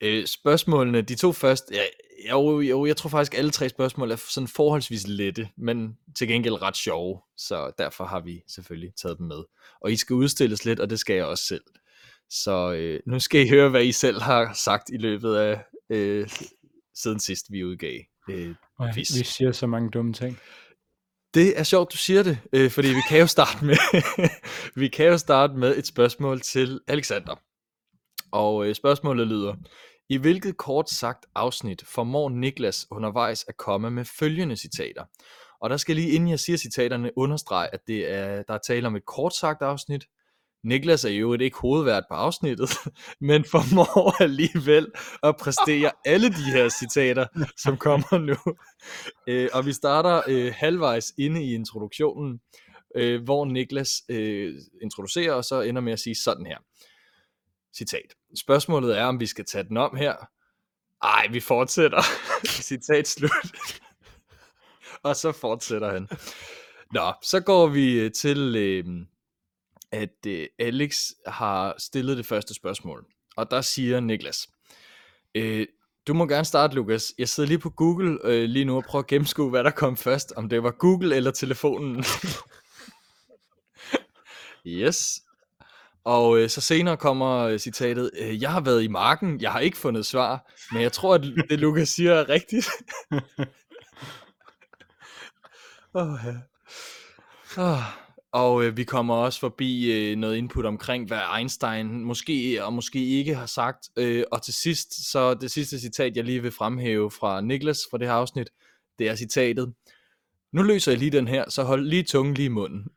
Øh, spørgsmålene, de to første, ja, jo, jo, jeg tror faktisk, alle tre spørgsmål er sådan forholdsvis lette, men til gengæld ret sjove, så derfor har vi selvfølgelig taget dem med. Og I skal udstilles lidt, og det skal jeg også selv. Så øh, nu skal I høre, hvad I selv har sagt i løbet af øh, siden sidst, vi udgav. Øh, quiz. vi siger så mange dumme ting. det er sjovt, du siger det, øh, fordi vi kan jo starte med vi kan jo starte med et spørgsmål til Alexander. Og øh, spørgsmålet lyder: I hvilket kort sagt afsnit formår Niklas undervejs at komme med følgende citater? Og der skal lige inden jeg siger citaterne understrege, at det er, der er tale om et kort sagt afsnit. Niklas er jo ikke hovedvært på afsnittet, men formår alligevel at præstere alle de her citater, som kommer nu. Øh, og vi starter øh, halvvejs inde i introduktionen, øh, hvor Niklas øh, introducerer, og så ender med at sige sådan her. Citat. Spørgsmålet er, om vi skal tage den om her. Ej, vi fortsætter. Citat slut. og så fortsætter han. Nå, så går vi øh, til, øh, at øh, Alex har stillet det første spørgsmål. Og der siger Niklas, øh, du må gerne starte, Lukas. Jeg sidder lige på Google øh, lige nu og prøver at gennemskue, hvad der kom først. Om det var Google eller telefonen. yes. Og øh, så senere kommer øh, citatet, øh, jeg har været i marken, jeg har ikke fundet svar, men jeg tror, at det Lukas siger er rigtigt. oh, ja. oh. Og øh, vi kommer også forbi øh, noget input omkring, hvad Einstein måske og måske ikke har sagt. Øh, og til sidst, så det sidste citat, jeg lige vil fremhæve fra Niklas fra det her afsnit, det er citatet. Nu løser jeg lige den her, så hold lige tungen lige i munden.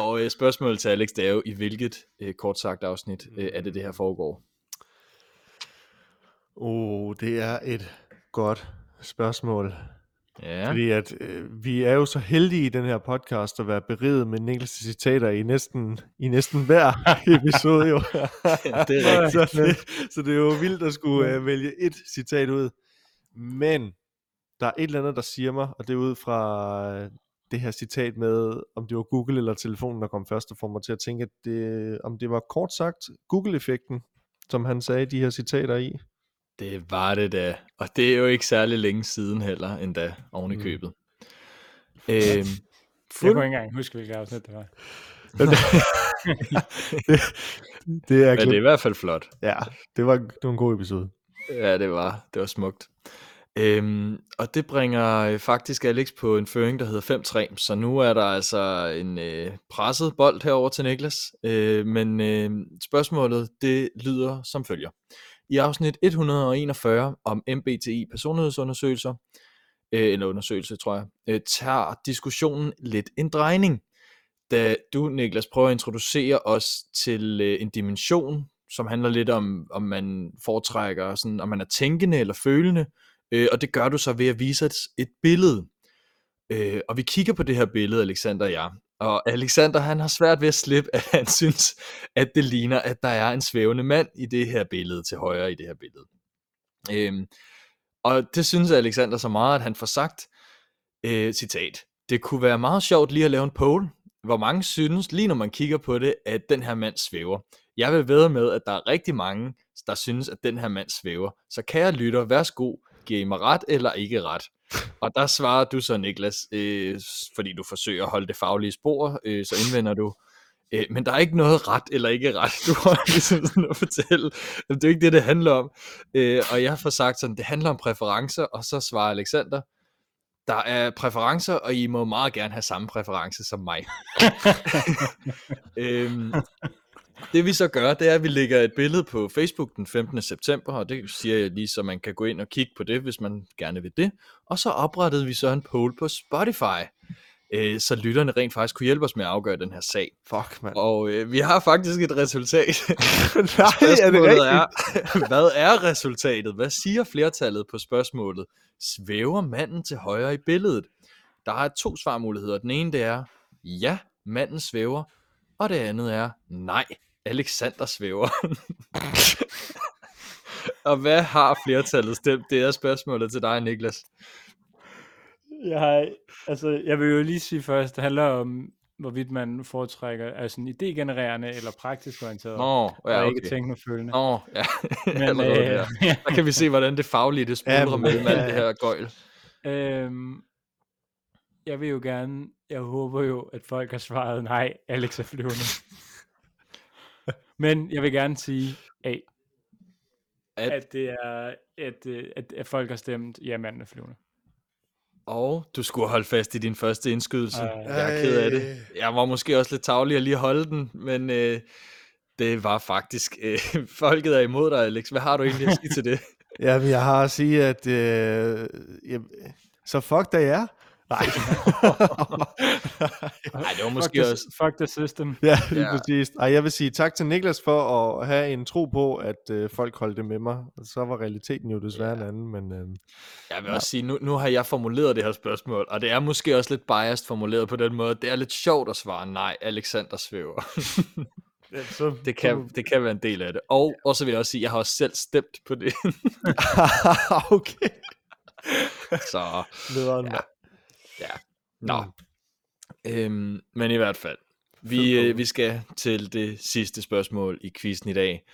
og øh, spørgsmålet til Alex, det er jo, i hvilket øh, kort sagt afsnit øh, er det, det her foregår? Oh, det er et godt spørgsmål. Ja. Fordi at øh, vi er jo så heldige i den her podcast at være beriget med Niklas' citater i næsten, i næsten hver episode jo. det er rigtigt. så, det, så det er jo vildt at skulle øh, vælge et citat ud. Men der er et eller andet, der siger mig, og det er ud fra øh, det her citat med, om det var Google eller telefonen, der kom først, og får mig til at tænke, at det, om det var kort sagt Google-effekten, som han sagde de her citater i. Det var det da. Og det er jo ikke særlig længe siden heller, endda oven i Mm. købet. Øhm, Jeg fuld... kunne ikke engang huske, hvilket afsnit det var. det, det er, Men det er i hvert fald flot. ja, det var, det var en god episode. Ja, det var, det var smukt. Øhm, og det bringer øh, faktisk Alex på en føring, der hedder 5-3, så nu er der altså en øh, presset bold herover til Niklas. Øh, men øh, spørgsmålet, det lyder som følger. I afsnit 141 om MBTI personlighedsundersøgelser, øh, eller undersøgelse, tror jeg, øh, tager diskussionen lidt en drejning. Da du, Niklas, prøver at introducere os til øh, en dimension, som handler lidt om, om man foretrækker, sådan, om man er tænkende eller følende, øh, og det gør du så ved at vise et, et billede. Øh, og vi kigger på det her billede, Alexander og jeg, og Alexander han har svært ved at slippe, at han synes, at det ligner, at der er en svævende mand i det her billede, til højre i det her billede. Øhm, og det synes Alexander så meget, at han får sagt, øh, citat, det kunne være meget sjovt lige at lave en poll, hvor mange synes, lige når man kigger på det, at den her mand svæver. Jeg vil ved med, at der er rigtig mange, der synes, at den her mand svæver. Så kære lytter, værsgo, giver I mig ret eller ikke ret? Og der svarer du så, Niklas, øh, fordi du forsøger at holde det faglige spor, øh, så indvender du, øh, men der er ikke noget ret eller ikke ret. Du har ligesom sådan at fortælle, det er ikke det, det handler om. Øh, og jeg får sagt sådan, det handler om præferencer, og så svarer Alexander, der er præferencer, og I må meget gerne have samme præference som mig. øhm, det vi så gør, det er, at vi lægger et billede på Facebook den 15. september, og det siger jeg lige, så man kan gå ind og kigge på det, hvis man gerne vil det. Og så oprettede vi så en poll på Spotify, øh, så lytterne rent faktisk kunne hjælpe os med at afgøre den her sag. Fuck, mand. Og øh, vi har faktisk et resultat. Nej, er det rigtigt? Er, hvad er resultatet? Hvad siger flertallet på spørgsmålet? Svæver manden til højre i billedet? Der er to svarmuligheder. Den ene det er, ja, manden svæver. Og det andet er, nej, Alexander svæver. og hvad har flertallet stemt? Det er spørgsmålet til dig, Niklas. Jeg, har, altså, jeg vil jo lige sige først, det handler om, hvorvidt man foretrækker er sådan idégenererende eller praktisk orienteret, Nå, ja, og ikke okay. tænkende. Nå, ja. Men, Allerede der. øh, Der kan vi se, hvordan det faglige, det smuldrer mellem alt ja. det her gøjl. øhm, jeg vil jo gerne, jeg håber jo, at folk har svaret nej, Alex er flyvende. Men jeg vil gerne sige A, At, at det er, at, øh, at, at folk har stemt, ja, manden er flyvende. og du skulle holde fast i din første indskydelse. Ej. Jeg er ked af det. Jeg var måske også lidt tavlig at lige holde den, men øh, det var faktisk... Øh, folket er imod dig, Alex. Hvad har du egentlig at sige til det? Jamen, jeg har at sige, at... Øh, jeg, så fuck da jer. Nej. Nej, det var Fuck måske the, også... fuck the system. ja, lige Ja. præcis. Ej, jeg vil sige tak til Niklas for at have en tro på, at øh, folk holdt det med mig. Så var realiteten jo desværre Ja. en anden, men øh, Jeg vil også sige, nu, nu har jeg formuleret det her spørgsmål, og det er måske også lidt biased formuleret på den måde. Det er lidt sjovt at svare nej, Alexander svæver. ja, så, det, kan, det kan være en del af det. Og, og så vil jeg også sige, jeg har også selv stemt på det. okay. så Lederen, Ja. Ja. nå. Mm. Øhm, men i hvert fald, vi, øh, vi skal til det sidste spørgsmål i quizzen i dag.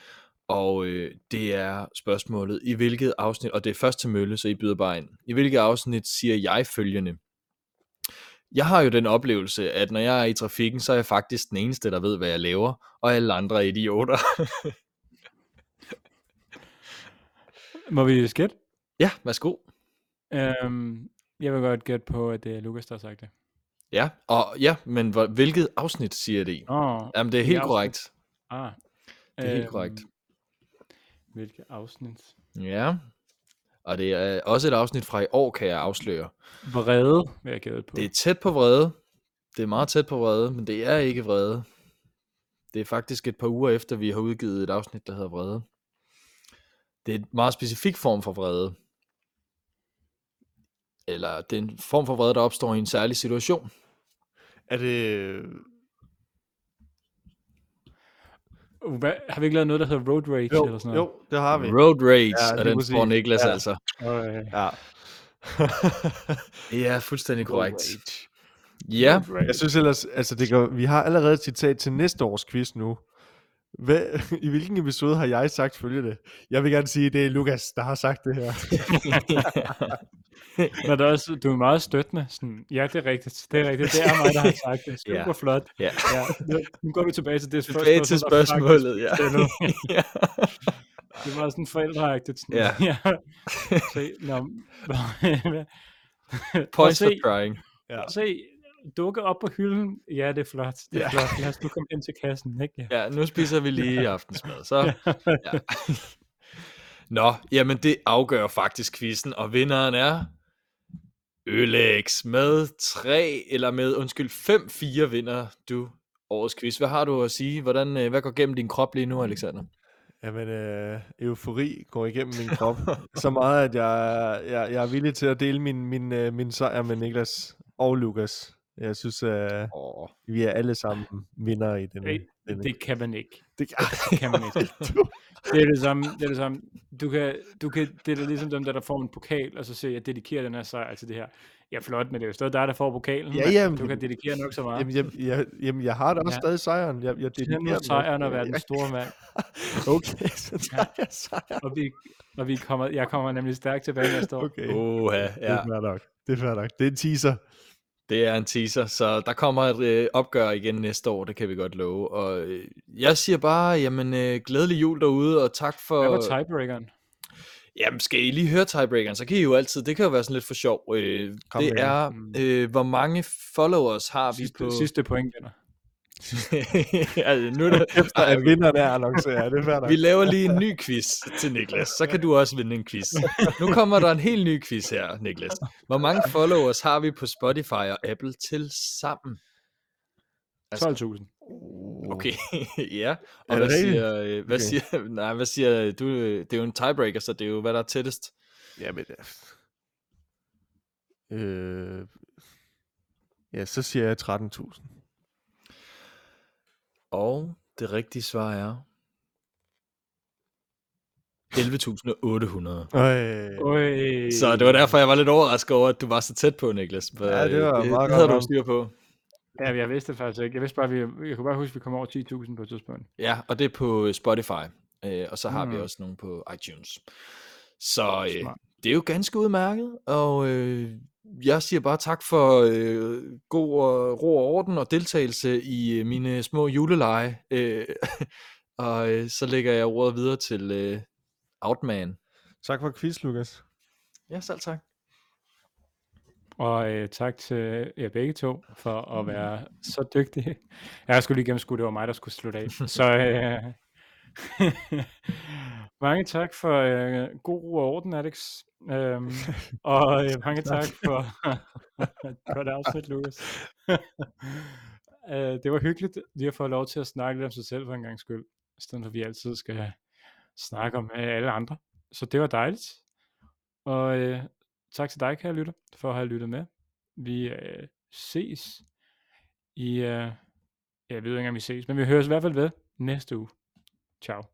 Og øh, det er spørgsmålet, i hvilket afsnit, og det er først til mølle, så I byder bare ind. I hvilket afsnit siger jeg følgende? Jeg har jo den oplevelse, at når jeg er i trafikken, så er jeg faktisk den eneste, der ved, hvad jeg laver, og alle andre er idioter. Må vi skætte? ja, værsgo. Øhm, jeg vil godt gætte på, at det er Lukas, der har sagt det. Ja, og ja, men hvor, hvilket afsnit siger det i? Åh, Jamen, det er helt afsnit? korrekt. ah. Det er helt korrekt. Hvilket afsnit? Ja, og det er også et afsnit fra i år, kan jeg afsløre. Vrede, vil jeg gætte på. Det er tæt på vrede. Det er meget tæt på vrede, men det er ikke vrede. Det er faktisk et par uger efter, vi har udgivet et afsnit, der hedder vrede. Det er en meget specifik form for vrede. Eller det er en form for vrede, der opstår i en særlig situation. Er det... Uh, Hvad, har vi ikke lavet noget, der hedder Road Rage Jo, eller sådan noget? jo, det har vi. Road Rage, Ja, og den får Niklas Ja. altså. Øh, Ja. Ja, fuldstændig korrekt. Rage. Ja, Rage. Jeg synes ellers, altså det går, vi har allerede et citat til næste års quiz nu. Hvad, I hvilken episode har jeg sagt følgende? Jeg vil gerne sige, at det er Lukas, der har sagt det her. Men der er også, du er meget støttende. Sådan, ja, det er rigtigt. Det er rigtigt. Det er mig, der har sagt det. Super Ja. flot. ja. Ja, nu, går vi tilbage til det spørgsmål. Tilbage til spørgsmålet, ja. ja. Det var sådan forældreagtigt. Sådan, Ja. ja. Se, nå, Points se. for trying. Ja. se, dukke op på hylden. Ja, det er flot. Det er ja. flot. Lad os nu komme ind til kassen. Ikke? Ja. Ja, nu spiser vi lige aftensmad, så... Ja. Nå, jamen det afgør faktisk quizzen, og vinderen er Ølex med 3, eller med, undskyld, 5-4 vinder du årets quiz. Hvad har du at sige? Hvordan, øh, hvad går gennem din krop lige nu, Alexander? Jamen, øh, eufori går igennem min krop. så meget, at jeg, jeg, jeg er villig til at dele min, min, øh, min sejr med Niklas og Lukas. Jeg synes, øh, Åh, vi er alle sammen vinder i denne. Hey, denne. Det kan man ikke. det, Det kan man ikke. Det er det samme. Det er det samme. Du kan, du kan, det er da ligesom dem, der, der får en pokal, og så siger jeg dedikerer den her sejr til det her. Ja, flot, men det er jo stadig dig, der får pokalen. Ja, jamen, du kan dedikere nok så meget. Jamen, jeg, jeg, jamen, jeg har da også Ja. stadig sejren. Jeg, jeg dedikerer den sejren og være den store mand. Okay, så tager jeg sejren. Og, vi, og vi kommer, jeg kommer nemlig stærkt tilbage næste år. Okay, Oha, det ja. er fair nok. Det er fair nok. Det er en teaser. Det er en teaser, så der kommer et øh, opgør igen næste år, det kan vi godt love. Og øh, jeg siger bare, jamen øh, glædelig jul derude, og tak for... Hvad var tiebreakeren? Jamen, skal I lige høre tiebreakeren, så kan I jo altid, det kan jo være sådan lidt for sjov. Øh, Kom det med. er, Mm. øh, hvor mange followers har vi Sidste, på... sidste point vinder. altså, nu er det, Efter at vi, vinderen er annonceret. Det er vi laver lige en ny quiz til Niklas, så kan du også vinde en quiz. Nu kommer der en helt ny quiz her, Niklas. Hvor mange followers har vi på Spotify og Apple til sammen? Altså, 12.000. Okay, ja. Og hvad siger, øh, hvad Okay. siger, nej, hvad siger du? øh, Det er jo en tiebreaker, så det er jo, hvad der er tættest. Jamen, øh, ja, så siger jeg 13.000. Og det rigtige svar er 11.800. Øh, Øj. Så det var derfor, jeg var lidt overrasket over, at du var så tæt på, Niklas. Ja, det var det, meget det havde godt du styr på. Ja, jeg vidste det faktisk ikke. Jeg vidste bare, vi, jeg kunne bare huske, at vi kom over 10.000 på et tidspunkt. Ja, og det er på Spotify. Øh, og så har vi Mm. også nogle på iTunes. Så øh, Smart. det er jo ganske udmærket, og øh, jeg siger bare tak for øh, god og ro og orden og deltagelse i øh, mine små juleleje. Øh, og øh, så lægger jeg ordet videre til øh, Outman. tak for quiz, Lukas. Ja, selv tak. Og øh, tak til jer begge to for at være så dygtige. Jeg skulle lige gennemskue, det var mig, der skulle slutte af. Så øh, Mange tak for øh, god ro og orden, Alex. Øhm, og øh, mange tak for et godt afsnit, Lukas. øh, det var hyggeligt lige at få lov til at snakke lidt om sig selv for en gang skyld, i stedet for at vi altid skal snakke om øh, alle andre. Så det var dejligt. Og øh, tak til dig, kære lytter, for at have lyttet med. Vi øh, ses i... Øh, jeg ved ikke engang, vi ses, men vi høres i hvert fald ved næste uge. Tchau.